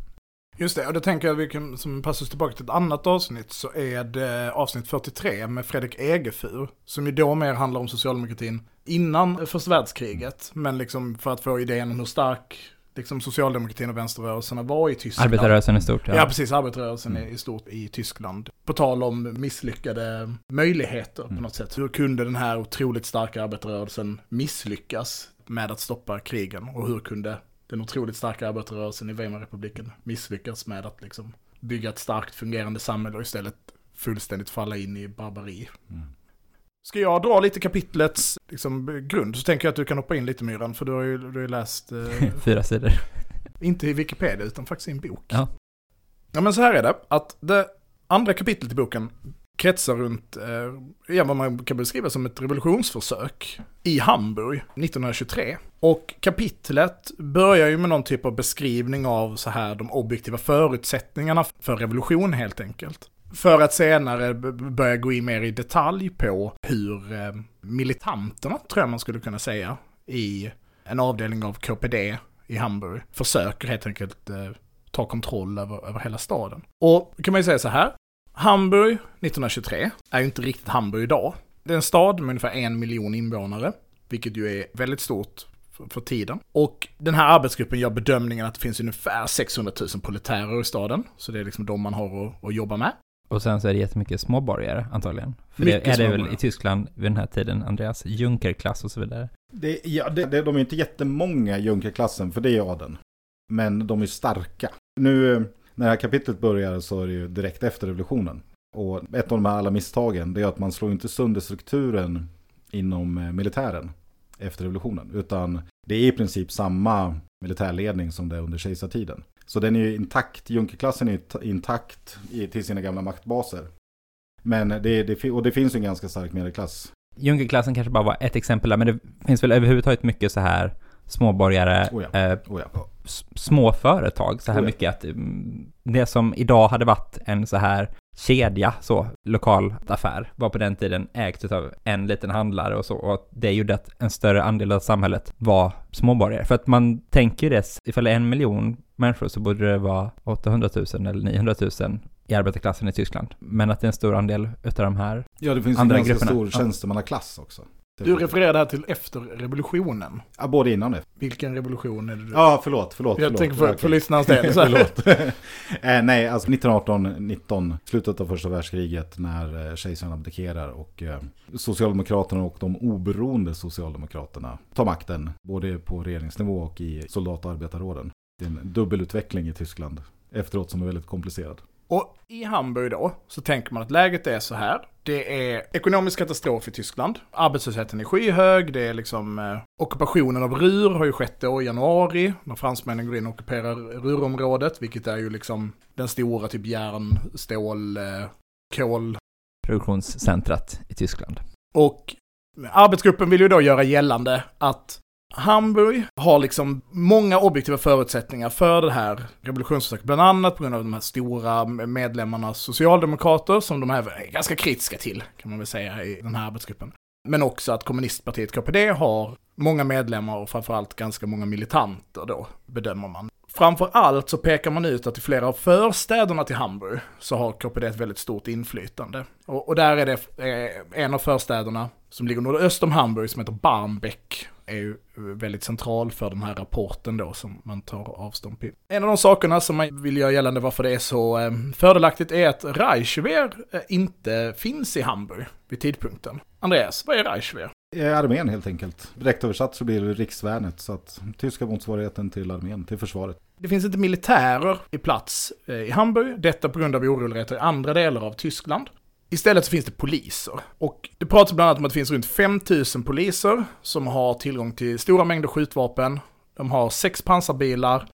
Just det, och då tänker jag att vi kan, som passus tillbaka till ett annat avsnitt, så är det avsnitt 43 med Fredrik Egefur, som ju då mer handlar om socialdemokratin innan första världskriget, men liksom för att få idén om hur stark liksom socialdemokratin och vänsterrörelserna var i Tyskland. Arbetarrörelsen i stort, Ja, ja. precis. Arbetarrörelsen är i stort i Tyskland. På tal om misslyckade möjligheter på Mm. något sätt. Hur kunde den här otroligt starka arbetarrörelsen misslyckas med att stoppa krigen? Och hur kunde den otroligt starka arbetarrörelsen i Weimarrepubliken misslyckas med att liksom bygga ett starkt fungerande samhälle och istället fullständigt falla in i barbari? Mm. Ska jag dra lite kapitlets liksom, grund så tänker jag att du kan hoppa in lite Myran, för du har ju, du har ju läst eh, Fyra sidor. inte i Wikipedia utan faktiskt i en bok. Ja. Ja men så här är det, att det andra kapitlet i boken kretsar runt eh, vad man kan beskriva som ett revolutionsförsök i Hamburg 1923. Och kapitlet börjar ju med någon typ av beskrivning av så här de objektiva förutsättningarna för revolution helt enkelt. För att senare börja gå in mer i detalj på hur eh, militanterna, tror jag man skulle kunna säga, i en avdelning av KPD i Hamburg försöker helt enkelt eh, ta kontroll över, över hela staden. Och kan man ju säga så här, Hamburg 1923 är ju inte riktigt Hamburg idag. Det är en stad med ungefär en miljon invånare, vilket ju är väldigt stort för, för tiden. Och den här arbetsgruppen gör bedömningen att det finns ungefär 600 000 proletärer i staden, så det är liksom de man har att, att jobba med. Och sen så är det jättemycket småborgare antagligen. För Mycket det är det väl i Tyskland vid den här tiden, Andreas, Junkerklass och så vidare. Det, ja, det, det, de är inte jättemånga Junkerklassen, för det är adeln. Men de är starka. Nu när det här kapitlet börjar så är det ju direkt efter revolutionen. Och ett av de här alla misstagen det är att man slår inte sönder strukturen inom eh, militären efter revolutionen. Utan det är i princip samma militärledning som det är under kejsartiden. Så den är ju intakt, Junkerklassen är ju intakt i, till sina gamla maktbaser. Men det, det, och det finns ju en ganska stark medelklass. Junkerklassen kanske bara var ett exempel där, men det finns väl överhuvudtaget mycket så här småborgare, Oh ja. eh, Oh ja. s- små företag så här Oh ja. mycket att mm, det som idag hade varit en så här kedja, så, lokal affär, var på den tiden ägt av en liten handlare och så, och det gjorde att en större andel av samhället var småborgare. För att man tänker ju det, ifall det är en miljon människor så borde det vara 800 000 eller 900 000 i arbetarklassen i Tyskland. Men att det är en stor andel utav de här. Ja, det finns Andra en ganska grupperna. stor tjänstemannaklass också. Du refererade här till efter revolutionen. Ja, både innan det. Vilken revolution är det du... Ja, förlåt, förlåt. Jag förlåt. tänker för, för lyssnarnas del. Förlåt. eh, nej, alltså 1918-19, slutet av första världskriget när eh, kejsaren abdikerar och eh, Socialdemokraterna och de oberoende Socialdemokraterna tar makten både på regeringsnivå och i soldat och arbetarråden. Det är en dubbelutveckling i Tyskland efteråt som är väldigt komplicerad. Och i Hamburg då, så tänker man att läget är så här. Det är ekonomisk katastrof i Tyskland. Arbetslösheten är skyhög. Det är liksom eh, ockupationen av Ruhr har ju skett då i januari. När fransmännen går in och ockuperar Ruhrområdet, vilket är ju liksom den stora typ järn, stål, eh, kol. Produktionscentrat i Tyskland. Och arbetsgruppen vill ju då göra gällande att Hamburg har liksom många objektiva förutsättningar för det här revolutionsförsöket, bland annat på grund av de här stora medlemmarna socialdemokrater som de här är ganska kritiska till, kan man väl säga, i den här arbetsgruppen. Men också att kommunistpartiet KPD har många medlemmar och framförallt ganska många militanter då, bedömer man. Framför allt så pekar man ut att i flera av förstäderna till Hamburg så har KPD ett väldigt stort inflytande. Och, och där är det eh, en av förstäderna som ligger nordöst om Hamburg som heter Barmbek är ju väldigt central för den här rapporten då som man tar avstånd till. En av de sakerna som man vill göra gällande varför det är så eh, fördelaktigt är att Reichswehr eh, inte finns i Hamburg vid tidpunkten. Andreas, vad är Reichswehr? Eh, Armén helt enkelt. Direkt översatt så blir det riksvärnet, så att tyska motsvarigheten till armén, till försvaret. Det finns inte militärer i plats eh, i Hamburg, detta på grund av oroligheter i andra delar av Tyskland. Istället så finns det poliser. Och det pratas bland annat om att det finns runt 5000 poliser som har tillgång till stora mängder skjutvapen. De har sex pansarbilar.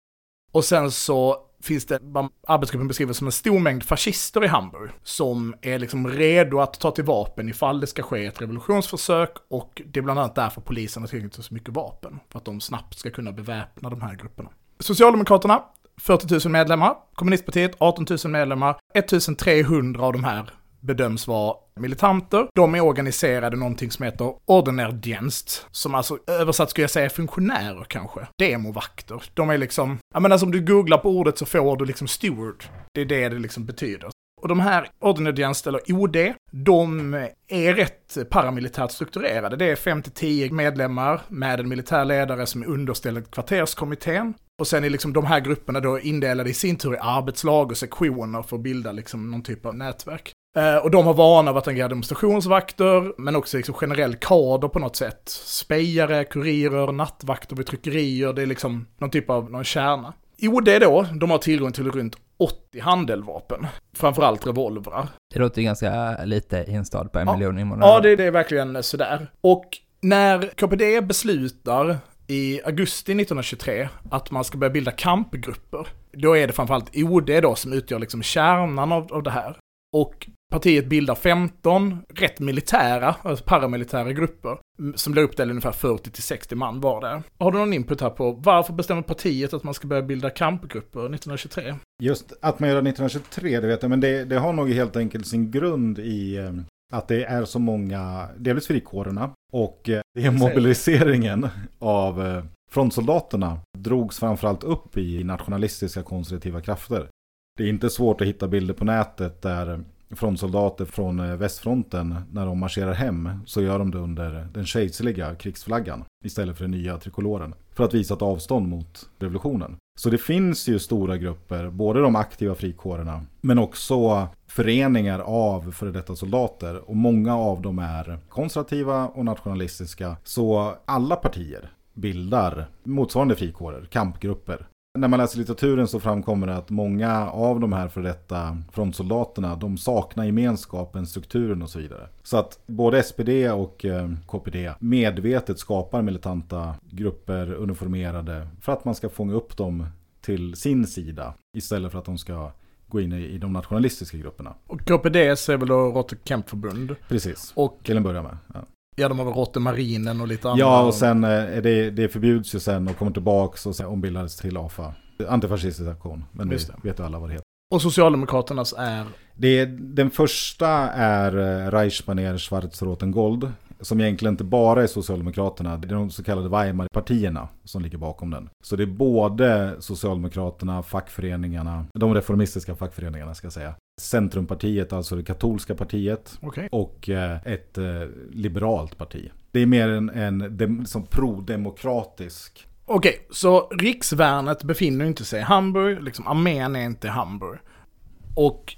Och sen så finns det vad arbetsgruppen beskriver som en stor mängd fascister i Hamburg. Som är liksom redo att ta till vapen ifall det ska ske ett revolutionsförsök. Och det är bland annat därför polisen har tillgång till så mycket vapen. För att de snabbt ska kunna beväpna de här grupperna. Socialdemokraterna, 40 000 medlemmar. Kommunistpartiet, 18 000 medlemmar. 1300 av de här bedöms vara militanter. De är organiserade någonting som heter Ordnerdienst, som alltså översatt skulle jag säga funktionärer kanske. Demovakter. De är liksom, jag menar alltså som du googlar på ordet så får du liksom steward. Det är det det liksom betyder. Och de här Ordnerdienst, eller OD, de är rätt paramilitärt strukturerade. Det är 5-10 medlemmar med en militär ledare som är underställd kvarterskommittén. Och sen är liksom de här grupperna då indelade i sin tur i arbetslag och sektioner för att bilda liksom någon typ av nätverk. Eh, och de har vana av att agera demonstrationsvakter, men också liksom generell kader på något sätt. Spejare, kurirer, nattvakter vid tryckerier, det är liksom någon typ av någon kärna. OD då, de har tillgång till runt 80 handeldvapen. Framförallt revolvrar. Det låter ju ganska lite i en stad på en Ja. miljon invånare. Ja, det, det är verkligen sådär. Och när KPD beslutar i augusti 1923 att man ska börja bilda kampgrupper, då är det framförallt OD då som utgör liksom kärnan av, av det här. Och partiet bildar 15 rätt militära, alltså paramilitära grupper, som blir uppdelade ungefär 40-60 man var där. Har du någon input här på varför bestämmer partiet att man ska börja bilda kampgrupper 1923? Just att man gör det 1923, det vet jag, men det, det har nog helt enkelt sin grund i eh, att det är så många, delvis frikårerna, och eh, det är mobiliseringen av eh, frontsoldaterna drogs framförallt upp i nationalistiska konservativa krafter. Det är inte svårt att hitta bilder på nätet där frontsoldater från eh, västfronten, när de marscherar hem, så gör de det under den kejserliga krigsflaggan istället för den nya trikoloren. För att visa ett avstånd mot revolutionen. Så det finns ju stora grupper, både de aktiva frikårerna, men också föreningar av före detta soldater. Och många av dem är konservativa och nationalistiska. Så alla partier bildar motsvarande frikårer, kampgrupper. När man läser litteraturen så framkommer det att många av de här för detta frontsoldaterna, de saknar gemenskapen, strukturen och så vidare. Så att både SPD och eh, KPD medvetet skapar militanta grupper, uniformerade, för att man ska fånga upp dem till sin sida istället för att de ska gå in i, de nationalistiska grupperna. Och KPDS är väl då Rotte Kempförbund. Precis, Och till en början med. Ja. Ja, de har väl Rotte Marinen och lite andra. Ja, och sen eh, det, det förbjuds ju sen och kommer tillbaks och sen ombildades till AFA. Antifascistisk aktion, men Just det vet ju alla vad det heter. Och Socialdemokraternas är... Det, den första är eh, Reichsbaner Schwarz-Roten-Gold. Som egentligen inte bara är Socialdemokraterna, det är de så kallade Weimar-partierna som ligger bakom den. Så det är både Socialdemokraterna, fackföreningarna, de reformistiska fackföreningarna ska jag säga. Centrumpartiet, alltså det katolska partiet. Okej. Och eh, ett eh, liberalt parti. Det är mer en, en dem, som pro-demokratisk. Okej, så riksvärnet befinner inte sig i Hamburg, liksom armén är inte i Hamburg. Och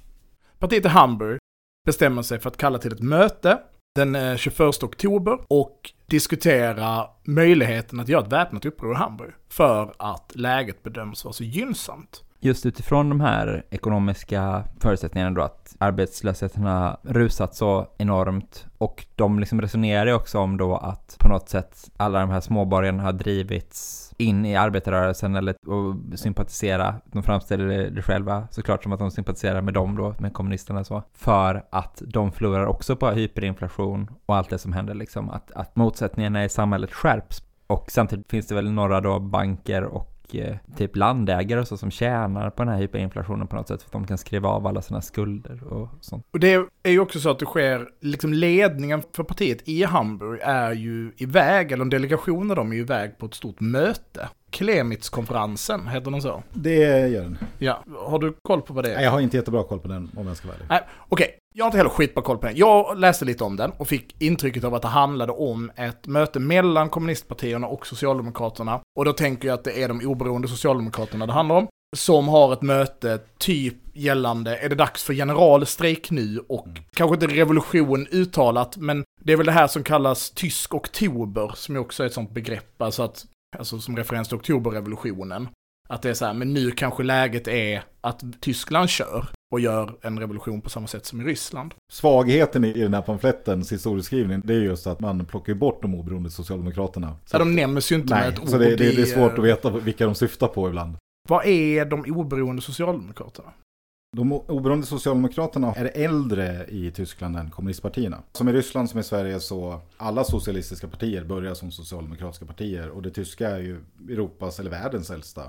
partiet i Hamburg bestämmer sig för att kalla till ett möte den eh, 21 oktober och diskutera möjligheten att göra ett väpnat uppror i Hamburg för att läget bedöms vara så gynnsamt. Just utifrån de här ekonomiska förutsättningarna då att arbetslösheten har rusat så enormt och de liksom resonerar ju också om då att på något sätt alla de här småborgarna har drivits in i arbetarrörelsen eller och sympatisera, de framställer det själva såklart som att de sympatiserar med dem då, med kommunisterna och så, för att de förlorar också på hyperinflation och allt det som händer liksom, att, att motsättningarna i samhället skärps. Och samtidigt finns det väl några då banker och eh, typ landägare och så som tjänar på den här hyperinflationen på något sätt för att de kan skriva av alla sina skulder och sånt. Och det är ju också så att det sker, liksom ledningen för partiet i Hamburg är ju iväg, eller en delegation av dem är ju iväg på ett stort möte. Klemitzkonferensen, heter den så? Det gör den. Ja, har du koll på vad det är? Nej, Jag har inte jättebra koll på den om jag ska vara ärlig. Nej, okej. Jag har inte heller skitbra koll på den. Jag läste lite om den och fick intrycket av att det handlade om ett möte mellan kommunistpartierna och Socialdemokraterna. Och då tänker jag att det är de oberoende Socialdemokraterna det handlar om. Som har ett möte typ gällande, är det dags för generalstrejk nu? Och kanske inte revolution uttalat, men det är väl det här som kallas tysk oktober, som ju också är ett sånt begrepp, alltså, att, alltså som referens till oktoberrevolutionen. Att det är så här, men nu kanske läget är att Tyskland kör och gör en revolution på samma sätt som i Ryssland. Svagheten i den här pamflettens historieskrivning, det är just att man plockar bort de oberoende socialdemokraterna. Så de nämns ju inte Nej, med ett så ord det, det, det är svårt eh, att veta vilka de syftar på ibland. Vad är de oberoende Socialdemokraterna? De oberoende socialdemokraterna är äldre i Tyskland än kommunistpartierna. Som i Ryssland som i Sverige så alla socialistiska partier börjar som socialdemokratiska partier och det tyska är ju Europas eller världens äldsta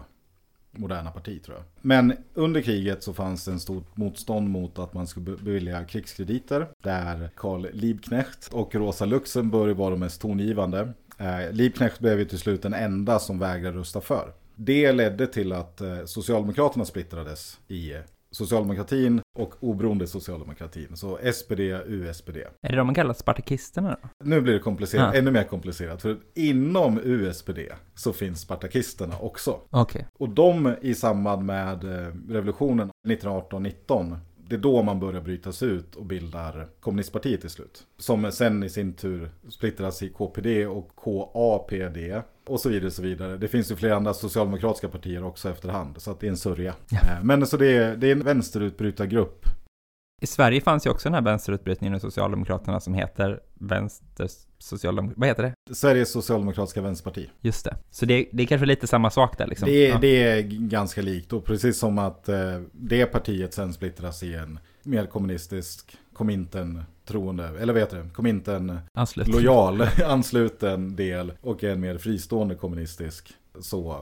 moderna parti tror jag. Men under kriget så fanns det en stort motstånd mot att man skulle bevilja krigskrediter. Där Karl Liebknecht och Rosa Luxemburg var de mest tongivande. Eh, Liebknecht blev ju till slut den enda som vägrade rösta för. Det ledde till att eh, Socialdemokraterna splittrades i eh, socialdemokratin och oberoende socialdemokratin. Så SPD, USPD. Är det de man kallar spartakisterna då? Nu blir det komplicerat, Ja. ännu mer komplicerat. För inom USPD så finns spartakisterna också. Okej. Och de i samband med eh, revolutionen 1918-19, det är då man börjar brytas ut och bildar kommunistpartiet till slut. Som sen i sin tur splittras i KPD och KAPD och så vidare. och så vidare. Det finns ju flera andra socialdemokratiska partier också efterhand, så att det är en sörja. Ja. Eh, Men så det är, det är en vänsterutbrytargrupp. I Sverige fanns ju också den här vänsterutbrytningen i Socialdemokraterna som heter Vänster Socialdemokraterna, vad heter det? Sveriges socialdemokratiska vänsterparti. Just det. Så det, det är kanske lite samma sak där liksom. Det, är- Ja. det är ganska likt och precis som att eh, det partiet sen splittras i en mer kommunistisk, kominten troende, eller vad heter det, kominten Anslut. lojal ansluten del och en mer fristående kommunistisk så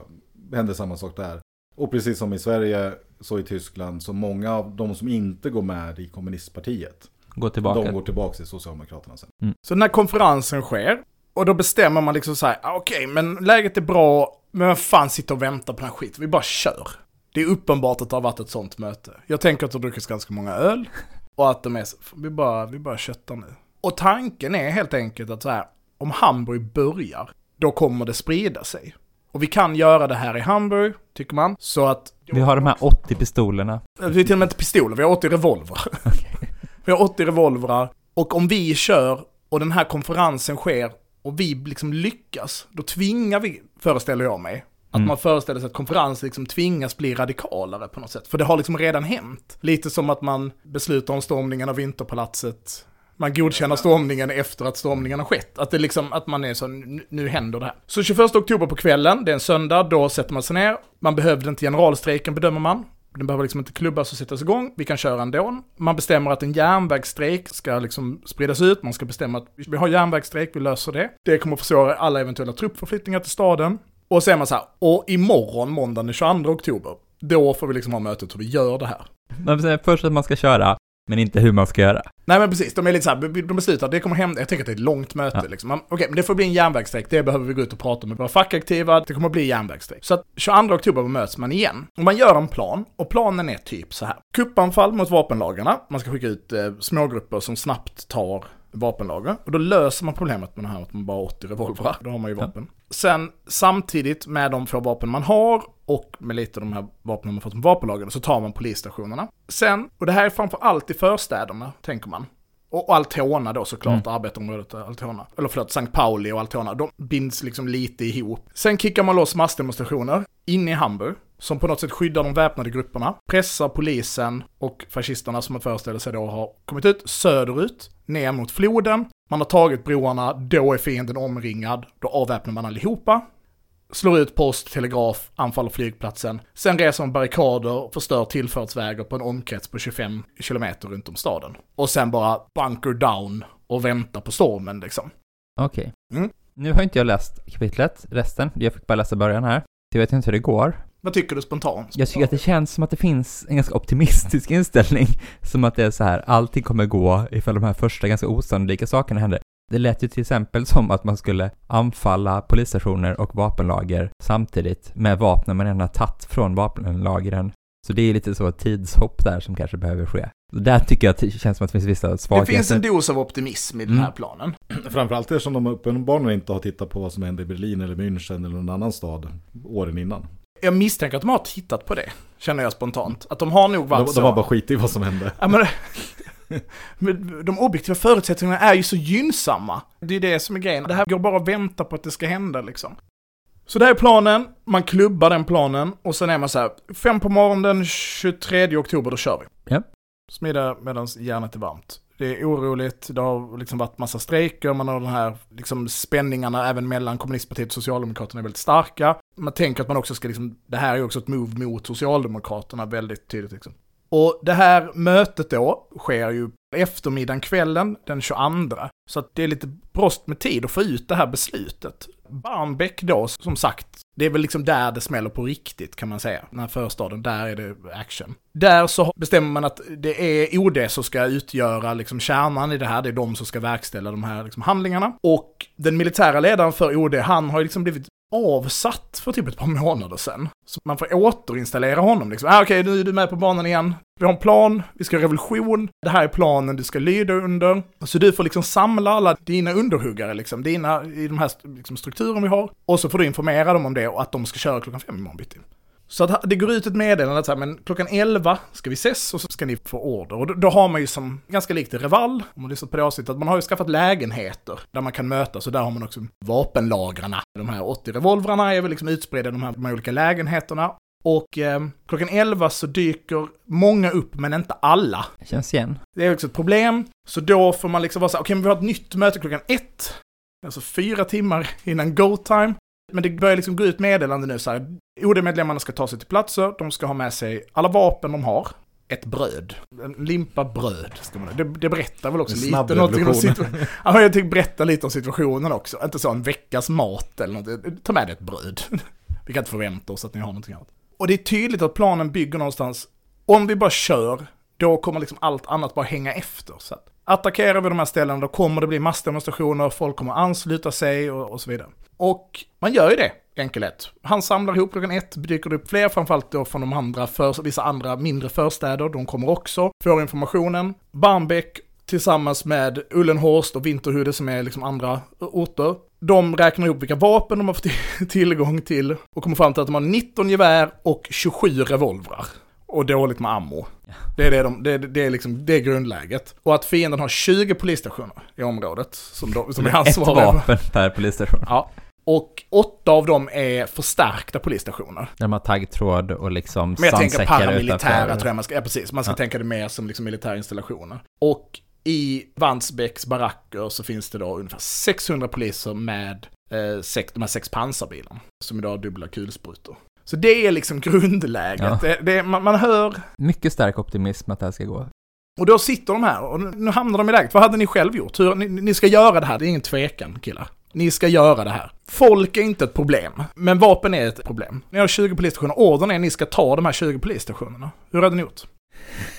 händer samma sak där. Och precis som i Sverige så i Tyskland så många av de som inte går med i kommunistpartiet Gå tillbaka. de går tillbaka till Socialdemokraterna sen. Så den här konferensen sker, och då bestämmer man liksom så här, ah, okej, men läget är bra, men vem fan sitter och väntar på den här skiten? Vi bara kör. Det är uppenbart att det har varit ett sånt möte. Jag tänker att det har druckits ganska många öl, och att de är så, vi bara, vi bara köttar nu. Och tanken är helt enkelt att så här, om Hamburg börjar, då kommer det sprida sig. Och vi kan göra det här i Hamburg, tycker man, så att... Vi har de här 80 pistolerna. Vi har till och med inte pistoler, vi har 80 revolvrar. vi har 80 revolvrar. Och om vi kör och den här konferensen sker och vi liksom lyckas, då tvingar vi, föreställer jag mig, att Mm. man föreställer sig att konferensen liksom tvingas bli radikalare på något sätt. För det har liksom redan hänt. Lite som att man beslutar om stormningen av Vinterpalatset man godkänner stormningen efter att stormningen har skett. Att det liksom, att man är så, nu, händer det här. Så 21 oktober på kvällen, det är en söndag, då sätter man sig ner. Man behövde inte generalstrejken bedömer man. Den behöver liksom inte klubbas och sättas igång, vi kan köra ändå. Man bestämmer att en järnvägsstrejk ska liksom spridas ut, man ska bestämma att vi har järnvägsstrejk, vi löser det. Det kommer att försvåra alla eventuella truppförflyttningar till staden. Och så är man så här, och imorgon, måndagen den 22 oktober, då får vi liksom ha mötet hur vi gör det här. Man säger först att man ska köra, men inte hur man ska göra. Nej men precis, de är lite så här, de beslutar att det kommer hända, jag tänker att det är ett långt möte Ja. liksom. Okej, men det får bli en järnvägsstrejk, det behöver vi gå ut och prata med våra fackaktiva, det kommer att bli järnvägsstrejk. Så att 22 oktober möts man igen. Och man gör en plan, och planen är typ så här. Kuppanfall mot vapenlagarna, man ska skicka ut eh, smågrupper som snabbt tar vapenlager. Och då löser man problemet med det här att man bara har 80 revolvrar, då har man ju vapen. Sen samtidigt med de få vapen man har och med lite av de här vapnen man fått från vapenlagen så tar man polisstationerna. Sen, och det här är framför allt i förstäderna, tänker man. Och Altona då såklart, arbetarområdet Altona. Eller förlåt, Sankt Pauli och Altona. De binds liksom lite ihop. Sen kickar man loss massdemonstrationer inne i Hamburg. Som på något sätt skyddar de väpnade grupperna. Pressar polisen och fascisterna som man föreställer sig då har kommit ut söderut. Ner mot floden. Man har tagit broarna, då är fienden omringad. Då avväpnar man allihopa slår ut post, telegraf, anfaller flygplatsen. Sen reser man barrikader och förstör tillfartsvägar på en omkrets på 25 kilometer runt om staden. Och sen bara bunker down och vänta på stormen liksom. Okej. Mm. Nu har inte jag läst kapitlet, resten. Jag fick bara läsa början här. Jag vet inte hur det går. Vad tycker du spontant? Jag tycker att det känns som att det finns en ganska optimistisk inställning. Som att det är så här, allting kommer gå ifall de här första ganska osannolika sakerna händer. Det lät ju till exempel som att man skulle anfalla polisstationer och vapenlager samtidigt med vapnen man redan har tagit från vapenlagren. Så det är lite så ett tidshopp där som kanske behöver ske. Där tycker jag att det känns som att det finns vissa Det svagheter. finns en dos av optimism i den här Mm. planen. Framförallt eftersom de uppenbarligen inte har tittat på vad som hände i Berlin eller München eller någon annan stad åren innan. Jag misstänker att de har tittat på det, känner jag spontant. Att de har nog varit De, så. de har bara skit i vad som hände. Ja, men de objektiva förutsättningarna är ju så gynnsamma. Det är det som är grejen. Det här går bara att vänta på att det ska hända liksom. Så det här är planen, man klubbar den planen och sen är man så här, fem på morgonen den 23 oktober, då kör vi. Ja. Smida medan järnet är varmt. Det är oroligt, det har liksom varit massa strejker, man har de här liksom spänningarna även mellan kommunistpartiet och Socialdemokraterna är väldigt starka. Man tänker att man också ska liksom, det här är ju också ett move mot Socialdemokraterna väldigt tydligt liksom. Och det här mötet då sker ju eftermiddagen, kvällen den 22. Så att det är lite brost med tid att få ut det här beslutet. Barmbäck då, som sagt, det är väl liksom där det smäller på riktigt kan man säga. Den här förstaden, där är det action. Där så bestämmer man att det är OD som ska utgöra liksom kärnan i det här, det är de som ska verkställa de här liksom handlingarna. Och den militära ledaren för OD, han har ju liksom blivit avsatt för typ ett par månader sedan. Så man får återinstallera honom liksom. Ah, Okej, nu är du med på banan igen. Vi har en plan, vi ska ha revolution. Det här är planen du ska lyda under. Så du får liksom samla alla dina underhuggare, liksom, dina, i de här liksom, strukturen vi har. Och så får du informera dem om det och att de ska köra klockan fem imorgon bitti. Så att det går ut ett meddelande att så här, men klockan 11 ska vi ses och så ska ni få order. Och då, då har man ju som, ganska likt i Reval, om man lyssnar på det avsnittet, att man har ju skaffat lägenheter där man kan mötas och där har man också vapenlagrarna. De här 80 revolvrarna är väl liksom utspridda i de här, de här olika lägenheterna. Och eh, klockan 11 så dyker många upp, men inte alla. Känns igen. Det är också ett problem. Så då får man liksom vara så här, okej men vi har ett nytt möte klockan ett. Alltså fyra timmar innan go-time. Men det börjar liksom gå ut meddelande nu så här. OD-medlemmarna ska ta sig till platser, de ska ha med sig alla vapen de har. Ett bröd. En limpa bröd. Ska man, det, det berättar väl också lite någonting om situationen. Ja, jag tänkte berätta lite om situationen också. Inte så en veckas mat eller något. Ta med dig ett bröd. Vi kan inte förvänta oss att ni har någonting annat. Och det är tydligt att planen bygger någonstans, om vi bara kör, då kommer liksom allt annat bara hänga efter. Så att attackerar vi de här ställena, då kommer det bli massdemonstrationer, folk kommer ansluta sig och, och så vidare. Och man gör ju det, enkelhet. Han samlar ihop klockan ett, dyker det upp fler, framförallt då från de andra, för, vissa andra mindre förstäder, de kommer också, får informationen. Barmbäck tillsammans med Ullenhorst och Vinterhude som är liksom andra orter. De räknar ihop vilka vapen de har fått tillgång till och kommer fram till att de har 19 gevär och 27 revolvrar. Och dåligt med ammo. Det är, det, de, det, det, är liksom, det är grundläget. Och att fienden har 20 polisstationer i området som, de, som är Ett ansvariga. för- vapen per polisstation. Ja. Och åtta av dem är förstärkta polisstationer. Där de har taggtråd och liksom Men jag tänker paramilitära utanför. tror jag man ska, ja precis, man ska Ja. tänka det mer som liksom militära installationer. Och I Vansbäcks baracker så finns det då ungefär 600 poliser med eh, sex, de här sex pansarbilarna. Som idag har dubbla kulsprutor. Så det är liksom grundläget. Ja. Det, det, man, man hör, Mycket stark optimism att det här ska gå. och då sitter de här och nu- hamnar de i läget. Vad hade ni själv gjort? Hur, ni, ni ska göra det här, det är ingen tvekan killar. Ni ska göra det här. Folk är inte ett problem, men vapen är ett problem. Ni har 20 polisstationer, ordern är att ni ska ta de här 20 polisstationerna. Hur hade ni gjort?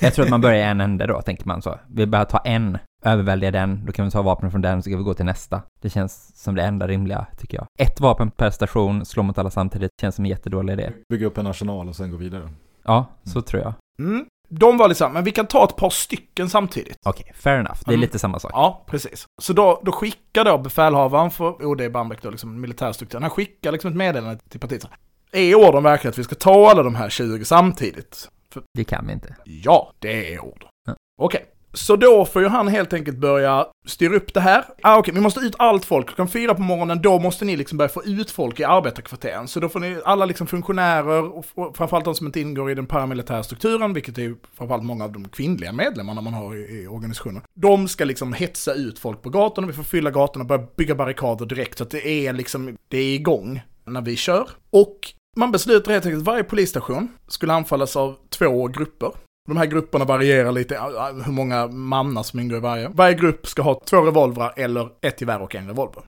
Jag tror att man börjar i en ände då, tänker man så. Vi bara ta en, överväldiga den, då kan vi ta vapen från den, så kan vi gå till nästa. Det känns som det enda rimliga, tycker jag. Ett vapen per station, slå mot alla samtidigt, känns som en jättedålig idé. Bygga upp en arsenal och sen gå vidare. Ja, så tror jag. Mm. De var liksom, men vi kan ta ett par stycken samtidigt. Okej, fair enough. Det är Mm. lite samma sak. Ja, precis. Så då, då skickar då befälhavaren för OD Bambeck då, liksom militärstrukturen, han skickar liksom ett meddelande till partiet. så här, Är ordern verkligen att vi ska ta alla de här 20 samtidigt? För, Det kan vi inte. ja, det är ordern. Ja. Okej. Så då får ju han helt enkelt börja styra upp det här. Ah, Okej, vi måste ut allt folk. Klockan fyra på morgonen, då måste ni liksom börja få ut folk i arbetarkvarteren. Så då får ni alla liksom funktionärer, och, framförallt de som inte ingår i den paramilitära strukturen, vilket är framförallt många av de kvinnliga medlemmarna man har i, i organisationen. De ska liksom hetsa ut folk på gatorna, vi får fylla gatorna och börja bygga barrikader direkt, så att det är liksom, det är igång när vi kör. Och man beslutar helt enkelt att varje polisstation skulle anfallas av två grupper. De här grupperna varierar lite, äh, hur många mannar som ingår i varje. Varje grupp ska ha två revolvrar eller ett gevär och en revolver.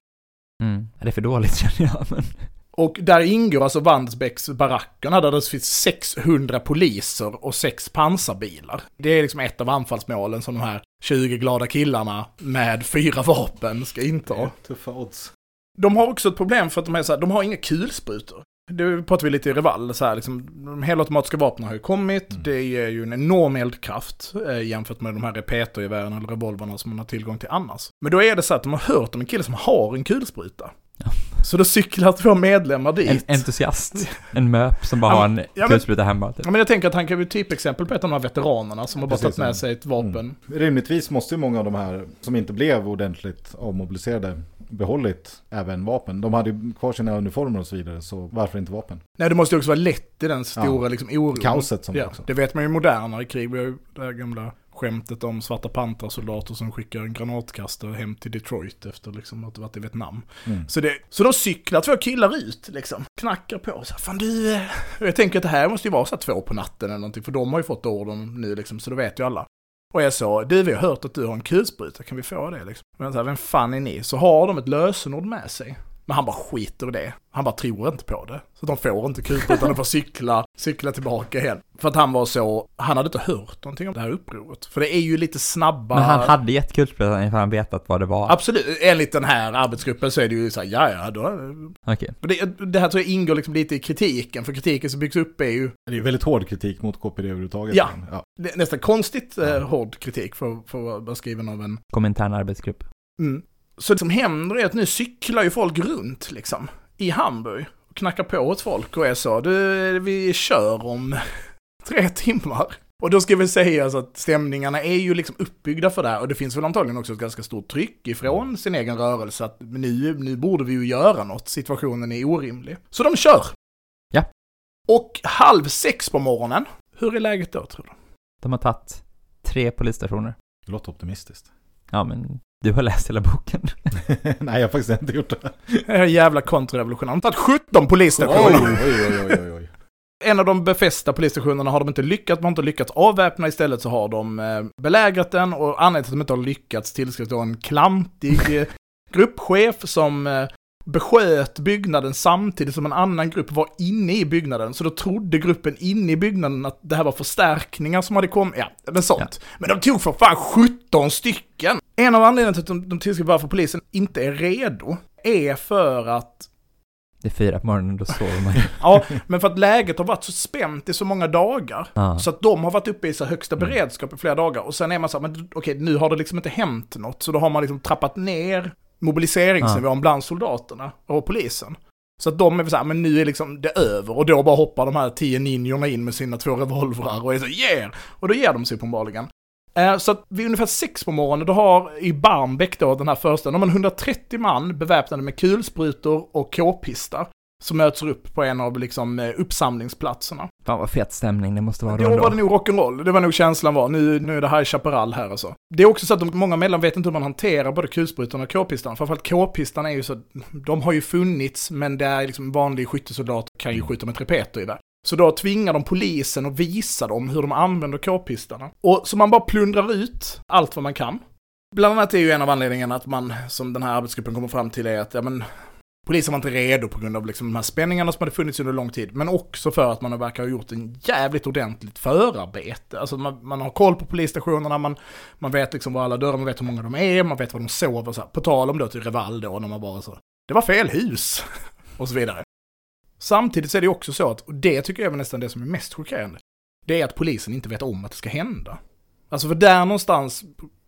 Mm. Det är för dåligt känner jag, men... Och där ingår alltså Vandsbäcks barackerna där det finns 600 poliser och sex pansarbilar. Det är liksom ett av anfallsmålen som de här 20 glada killarna med fyra vapen ska inta. Tuffa odds. De har också ett problem för att de, är så här, de har inga kulsprutor. Det pratar vi lite i Reval, så här, liksom, de helautomatiska vapnen har ju kommit, Mm. det ger ju en enorm eldkraft eh, jämfört med de här repetergevären eller revolverna som man har tillgång till annars. Men då är det så att de har hört om en kille som har en kulspruta. Ja. Så då cyklar två medlemmar dit. En entusiast. En möp som bara Ja, har en ja, kulspruta hemma. Typ. Ja, men jag tänker att han kan bli typexempel på ett av de här veteranerna som har bara tagit med sig ett vapen. Mm. Rimligtvis måste ju många av de här som inte blev ordentligt avmobiliserade behållit även vapen. De hade ju kvar sina uniformer och så vidare, så varför inte vapen? Nej, det måste ju också vara lätt i den stora Ja. liksom, oron. Kaoset som ja, också. Det vet man ju i modernare krig. Vi har ju det här gamla skämtet om svarta pantarsoldater som skickar en granatkastare hem till Detroit efter liksom att ha varit i Vietnam. Mm. Så, det, så då cyklar två killar ut liksom, knackar på så här, fan du, eh." jag tänker att det här måste ju vara så här två på natten eller någonting, för de har ju fått ordern nu liksom, så då vet ju alla. Och jag sa, du vi har hört att du har en kulspruta, kan vi få det liksom? Men så här, vem fan är ni? Så har de ett lösenord med sig. Men han bara skiter i det. Han bara tror inte på det. Så de får inte kulsprutan, de får cykla, cykla tillbaka igen. För att han var så, han hade inte hört någonting om det här upproret. För det är ju lite snabba... Men han hade gett kulsprutan ifall han vetat vad det var. Absolut, enligt den här arbetsgruppen så är det ju så här, ja ja, då... Okej. För Det, det här tror jag ingår liksom lite i kritiken, för kritiken som byggs upp är ju Det är ju väldigt hård kritik mot KPD överhuvudtaget. Ja. ja. det är nästan konstigt eh, Ja. hård kritik för, för att vara skriven av en... Kom intern arbetsgrupp. Mm. Så det som händer är att nu cyklar ju folk runt liksom, i Hamburg. Och knackar på åt folk och är så, du, vi kör om tre timmar. Och då ska vi säga så att stämningarna är ju liksom uppbyggda för det här och det finns väl antagligen också ett ganska stort tryck ifrån sin egen rörelse att nu, nu borde vi ju göra något, situationen är orimlig. Så de kör! Ja. Och halv sex på morgonen, hur är läget då tror du? De har tagit tre polisstationer. Det låter optimistiskt. Ja, men du har läst hela boken. Nej, jag har faktiskt inte gjort det. Det här jävla kontrarevolutionen. De har tagit 17 polisstationer! Oj, oj, oj, oj, oj. En av de befästa polisstationerna har de inte lyckats, de har inte lyckats avväpna, istället så har de eh, belägrat den och anledningen till att de inte har lyckats tillskrivs då en klantig eh, gruppchef som eh, besköt byggnaden samtidigt som en annan grupp var inne i byggnaden. Så då trodde gruppen inne i byggnaden att det här var förstärkningar som hade kommit, ja, men sånt. Men de tog för fan 17 stycken! En av anledningarna till att de, de tillskriver varför polisen inte är redo är för att Det är fyra på morgonen, då sover man Ja, men för att läget har varit så spänt i så många dagar. Ja. Så att de har varit uppe i så högsta beredskap i flera dagar. Och sen är man så här, men okej, nu har det liksom inte hänt något. Så då har man liksom trappat ner mobiliseringsnivån bland soldaterna och polisen. Så att de är så här, men nu är liksom det över. Och då bara hoppar de här tio ninjorna in med sina två revolvrar och är så yeah! Och då ger de sig uppenbarligen. Eh, Så att vid ungefär sex på morgonen, då har i Barmbäck då, den här första, de har 130 man beväpnade med kulsprutor och k-pistar som möts upp på en av liksom eh, uppsamlingsplatserna. Fan vad fet stämning det måste vara då Då var det nog rock'n'roll. Det var nog känslan var. Nu, nu är det High Chaparral här och så. Det är också så att de, många medlemmar vet inte hur man hanterar både kulsprutan och k-pistan. Framförallt k-pistan är ju så, de har ju funnits, men det är liksom vanlig skyttesoldat kan ju skjuta med trepeter i det. Så då tvingar de polisen att visa dem hur de använder k-pistarna. Och så man bara plundrar ut allt vad man kan. Bland annat är ju en av anledningarna att man, som den här arbetsgruppen kommer fram till, är att ja, men, polisen var inte redo på grund av liksom de här spänningarna som hade funnits under lång tid. Men också för att man verkar ha gjort en jävligt ordentligt förarbete. Alltså man, man har koll på polisstationerna, man, man vet liksom var alla dörrar, man vet hur många de är, man vet var de sover. Så här. På tal om då till Reval då, när man bara så, det var fel hus. och så vidare. Samtidigt är det också så att, och det tycker jag är nästan det som är mest chockerande, det är att polisen inte vet om att det ska hända. Alltså för där någonstans,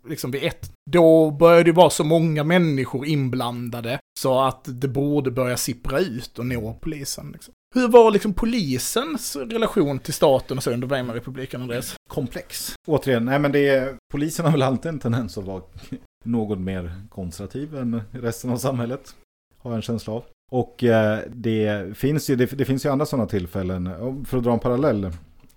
liksom vid ett, då börjar det vara så många människor inblandade så att det borde börja sippra ut och nå polisen. Liksom. Hur var liksom polisens relation till staten och så under Weimarrepubliken, Andreas? komplex. Återigen, nej men det är, polisen har väl alltid en tendens att vara något mer konservativ än resten av samhället. Har jag en känsla av. Och eh, det finns ju, det, det finns ju andra sådana tillfällen, för att dra en parallell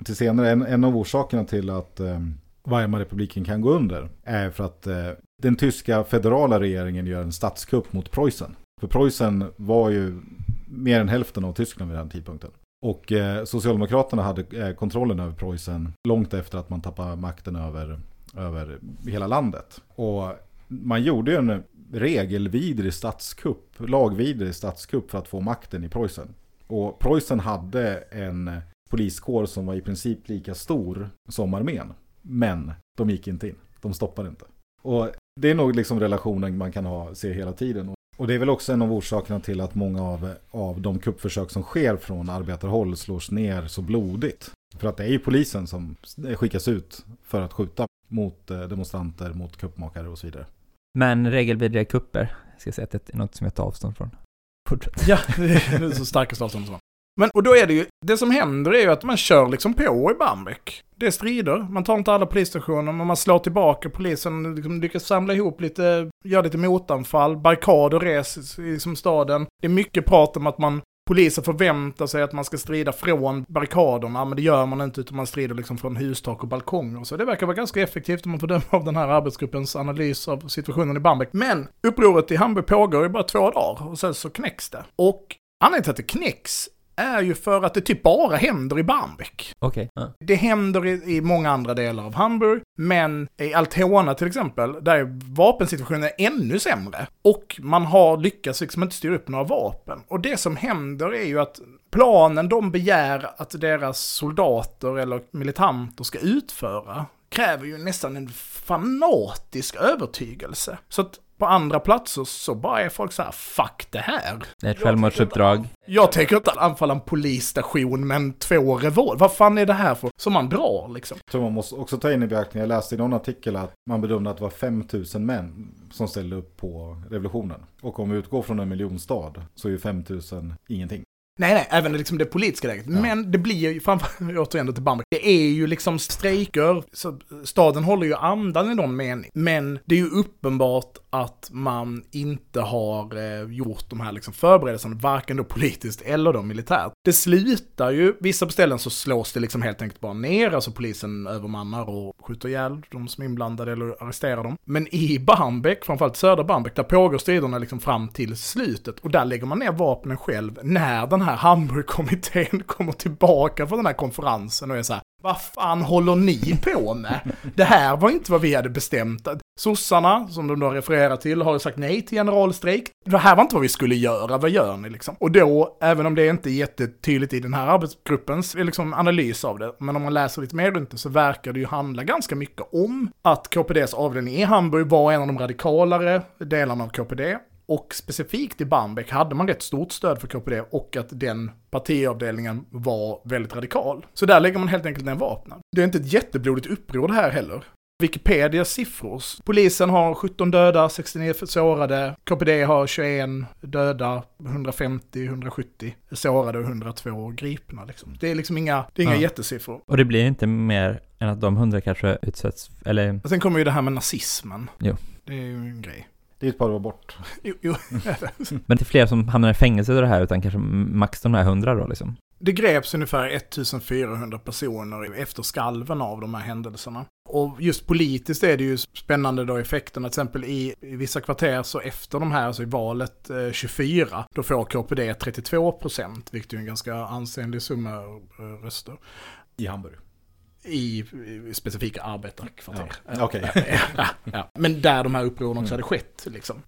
till senare, en, en av orsakerna till att eh, Weimarrepubliken kan gå under är för att eh, den tyska federala regeringen gör en statskupp mot Preussen. För Preussen var ju mer än hälften av Tyskland vid den tidpunkten. Och eh, Socialdemokraterna hade eh, kontrollen över Preussen långt efter att man tappade makten över, över hela landet. Och man gjorde ju en regelvidrig statskupp, lagvidrig statskupp för att få makten i Preussen. Och Preussen hade en poliskår som var i princip lika stor som armén. Men de gick inte in, de stoppade inte. Och det är nog liksom relationen man kan ha, se hela tiden. Och det är väl också en av orsakerna till att många av, av de kuppförsök som sker från arbetarhåll slås ner så blodigt. För att det är ju polisen som skickas ut för att skjuta mot eh, demonstranter, mot kuppmakare och så vidare. Men regelvidriga kupper, ska jag säga att det är något som jag tar avstånd från. Fortsätt. Ja, det är så starka avstånd som Men, och då är det ju, det som händer är ju att man kör liksom på i Bambek. Det är strider, man tar inte alla polisstationer, men man slår tillbaka polisen, liksom lyckas samla ihop lite, gör lite motanfall, barrikader reses i liksom staden. Det är mycket prat om att man Polisen förväntar sig att man ska strida från barrikaderna, men det gör man inte utan man strider liksom från hustak och balkonger. Så det verkar vara ganska effektivt om man får döma av den här arbetsgruppens analys av situationen i Bamberg. Men upproret i Hamburg pågår ju bara två dagar och sen så knäcks det. Och anledningen till att det knäcks är ju för att det typ bara händer i Bamberg. Okej. Ja. Det händer i, i många andra delar av Hamburg, men i Altona till exempel, där är vapensituationen ännu sämre. Och man har lyckats liksom inte styra upp några vapen. Och det som händer är ju att planen de begär att deras soldater eller militanter ska utföra kräver ju nästan en fanatisk övertygelse. Så att på andra platser så bara är folk så här, fuck det här. Det är ett självmordsuppdrag. Jag tänker inte anfalla en polisstation med en två revolver. Vad fan är det här för? Som man drar liksom. Tror man måste också ta in i beaktning, jag läste i någon artikel att man bedömde att det var 5000 män som ställde upp på revolutionen. Och om vi utgår från en miljonstad så är ju 5000 ingenting. Nej, nej, även liksom det politiska läget. Men det blir ju, framför, återigen då till Bamberg, det är ju liksom strejker, så staden håller ju andan i någon mening. Men det är ju uppenbart att man inte har eh, gjort de här liksom förberedelserna, varken då politiskt eller då militärt. Det slutar ju, vissa på ställen så slås det liksom helt enkelt bara ner, alltså polisen övermannar och skjuter ihjäl de som är inblandade eller arresterar dem. Men i Bamberg, framförallt södra Bamberg, där pågår striderna liksom fram till slutet och där lägger man ner vapnen själv när den här Hamburgkommittén kommer tillbaka från den här konferensen och är så här, vad fan håller ni på med? Det här var inte vad vi hade bestämt. Sossarna, som de då refererar till, har sagt nej till generalstrejk. Det här var inte vad vi skulle göra, vad gör ni liksom? Och då, även om det inte är jättetydligt i den här arbetsgruppens eh, liksom, analys av det, men om man läser lite mer runt det så verkar det ju handla ganska mycket om att KPDs avdelning i Hamburg var en av de radikalare delarna av KPD. Och specifikt i Bamberg hade man rätt stort stöd för KPD och att den partiavdelningen var väldigt radikal. Så där lägger man helt enkelt ner vapnen. Det är inte ett jätteblodigt uppror det här heller. Wikipedias siffror. Polisen har 17 döda, 69 sårade. KPD har 21 döda, 150, 170 sårade och 102 gripna. Liksom. Det är liksom inga, det är inga Ja. jättesiffror. Och det blir inte mer än att de hundra kanske utsätts, eller Och sen kommer ju det här med nazismen. Jo. Det är ju en grej. Det är ett par år bort. Jo, jo. Men inte fler som hamnar i fängelse i det här, utan kanske max de här hundra då liksom. Det greps ungefär 1400 personer efter skalven av de här händelserna. Och just politiskt är det ju spännande då effekten, till exempel i, i vissa kvarter så efter de här, alltså i valet eh, 24, då får KPD 32 procent, vilket är en ganska ansenlig summa eh, röster. I Hamburg. I, specifika arbetarkvarter. Ja, okej. ja, ja. Men där de här upproren också hade skett liksom.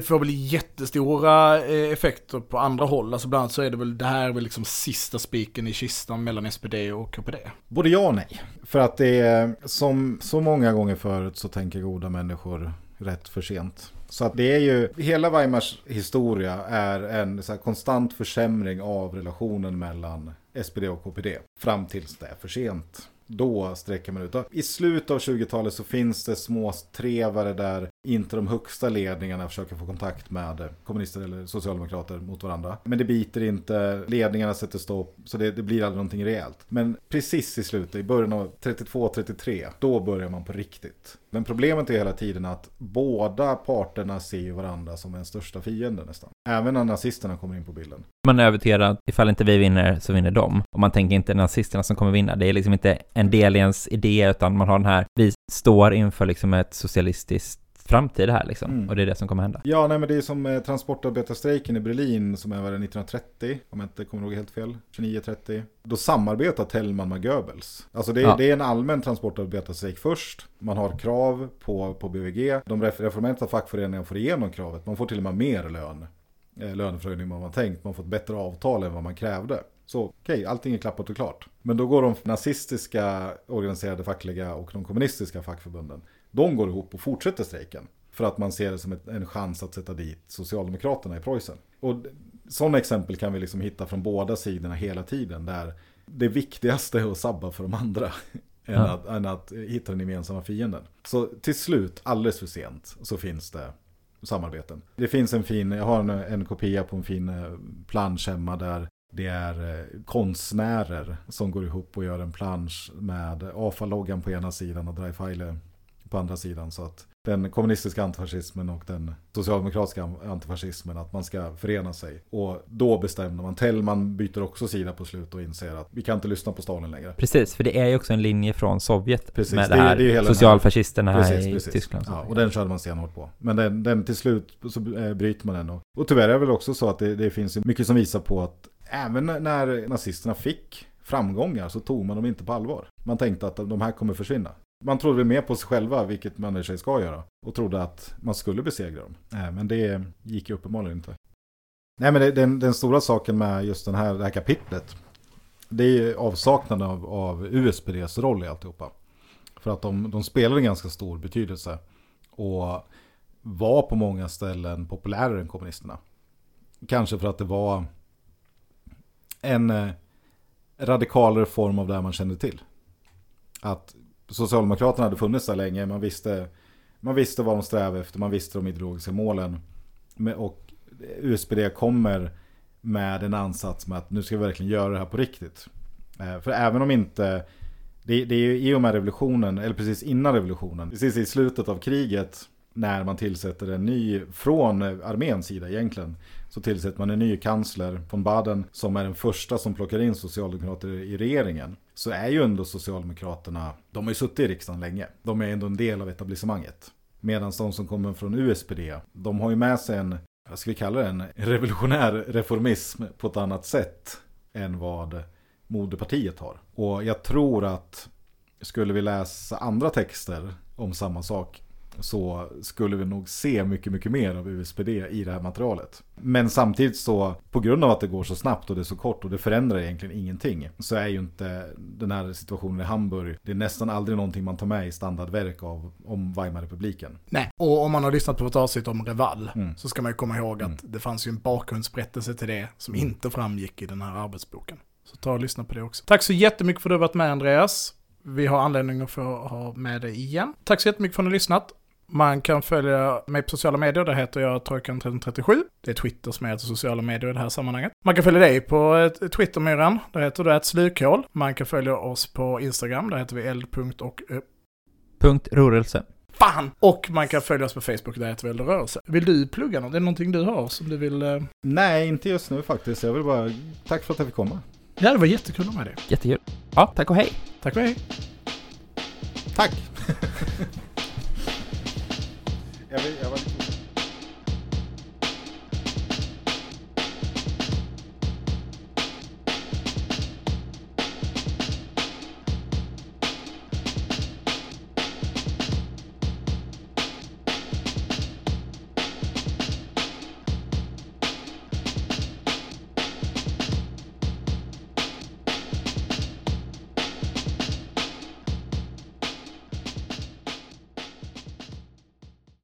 Det får väl jättestora eh, effekter på andra håll. Alltså bland annat så är det väl, det här är väl liksom sista spiken i kistan mellan SPD och KPD. Både ja och nej. För att det är som så många gånger förut så tänker goda människor rätt för sent. Så att det är ju, hela Weimars historia är en så konstant försämring av relationen mellan SPD och KPD. Fram tills det är för sent då sträcker man ut. I slutet av 20-talet så finns det små trevare där inte de högsta ledningarna försöker få kontakt med kommunister eller socialdemokrater mot varandra. Men det biter inte, ledningarna sätter stopp, så det, det blir aldrig någonting rejält. Men precis i slutet, i början av 32-33, då börjar man på riktigt. Men problemet är hela tiden att båda parterna ser varandra som en största fiende nästan. Även när nazisterna kommer in på bilden. Man är övertygad att ifall inte vi vinner så vinner de. Och man tänker inte nazisterna som kommer vinna. Det är liksom inte en del i ens idé utan man har den här, vi står inför liksom ett socialistiskt framtid här liksom. Mm. Och det är det som kommer hända. Ja, nej men det är som eh, transportarbetarstrejken i Berlin som är 1930, om jag inte kommer ihåg helt fel, 29-30. Då samarbetar Tellman med Goebbels. Alltså det, ja. det är en allmän transportarbetarstrejk först. Man har krav på, på BVG. De reformerade fackföreningarna får igenom kravet. Man får till och med mer lön. Eh, löneförhöjning än vad man tänkt. Man får ett bättre avtal än vad man krävde. Så okej, okay, allting är klappat och klart. Men då går de nazistiska organiserade fackliga och de kommunistiska fackförbunden de går ihop och fortsätter strejken. För att man ser det som ett, en chans att sätta dit Socialdemokraterna i Preussen. Och sådana exempel kan vi liksom hitta från båda sidorna hela tiden. Där det viktigaste är att sabba för de andra. än, ja. att, än att hitta den gemensamma fienden. Så till slut, alldeles för sent, så finns det samarbeten. Det finns en fin, jag har en, en kopia på en fin eh, plansch hemma där det är eh, konstnärer som går ihop och gör en plansch med AFA-loggan på ena sidan och Dreifeile på andra sidan. Så att den kommunistiska antifascismen och den socialdemokratiska antifascismen, att man ska förena sig. Och då bestämde man, Tellman byter också sida på slut och inser att vi kan inte lyssna på Stalin längre. Precis, för det är ju också en linje från Sovjet precis, med det, det här det är socialfascisterna här, precis, i precis. Tyskland. Ja, och den körde man stenhårt på. Men den, den till slut så äh, bryter man den. Och, och tyvärr är det väl också så att det, det finns mycket som visar på att även när nazisterna fick framgångar så tog man dem inte på allvar. Man tänkte att de här kommer försvinna. Man trodde väl mer på sig själva, vilket man i sig ska göra. Och trodde att man skulle besegra dem. Äh, men det gick ju uppenbarligen inte. Nej, men det, den, den, stora saken med just den här, det här kapitlet. Det är avsaknaden av, av USPDs roll i alltihopa. För att de, de spelar en ganska stor betydelse. Och var på många ställen populärare än kommunisterna. Kanske för att det var en eh, radikalare form av det man kände till. Att Socialdemokraterna hade funnits där länge. Man visste, man visste vad de strävade efter. Man visste de ideologiska målen. Och USPD kommer med en ansats med att nu ska vi verkligen göra det här på riktigt. Eh, för även om inte... Det, det är ju i och med revolutionen, eller precis innan revolutionen, precis i slutet av kriget när man tillsätter en ny, från arméns sida egentligen, så tillsätter man en ny kansler von Baden som är den första som plockar in socialdemokrater i regeringen. Så är ju ändå socialdemokraterna, de har ju suttit i riksdagen länge. De är ändå en del av etablissemanget. Medan de som kommer från USPD, de har ju med sig en, vad ska vi kalla det, en revolutionär reformism på ett annat sätt än vad moderpartiet har. Och jag tror att skulle vi läsa andra texter om samma sak så skulle vi nog se mycket, mycket mer av USPD i det här materialet. Men samtidigt så, på grund av att det går så snabbt och det är så kort och det förändrar egentligen ingenting, så är ju inte den här situationen i Hamburg, det är nästan aldrig någonting man tar med i standardverk av, om Weimarrepubliken. Nej, och om man har lyssnat på ett avsnitt om Reval, mm. så ska man ju komma ihåg att mm. det fanns ju en bakgrundsberättelse till det som mm. inte framgick i den här arbetsboken. Så ta och lyssna på det också. Tack så jättemycket för att du har varit med Andreas. Vi har anledning att få ha med dig igen. Tack så jättemycket för att ni har lyssnat. Man kan följa mig på sociala medier, där heter jag Trojkan1337. Det är Twitter som heter sociala medier i det här sammanhanget. Man kan följa dig på eh, Twittermyran, där heter du slukhål. Man kan följa oss på Instagram, där heter vi eld. och Punkt rörelse. Fan! Och man kan följa oss på Facebook, där heter vi Eld rörelse. Vill du plugga något? Är det någonting du har som du vill... Eh? Nej, inte just nu faktiskt. Jag vill bara... Tack för att jag fick komma. Ja, det var jättekul att ha med dig. Jättekul. Ja, tack och hej. Tack och hej. Tack! jag, vill, jag lite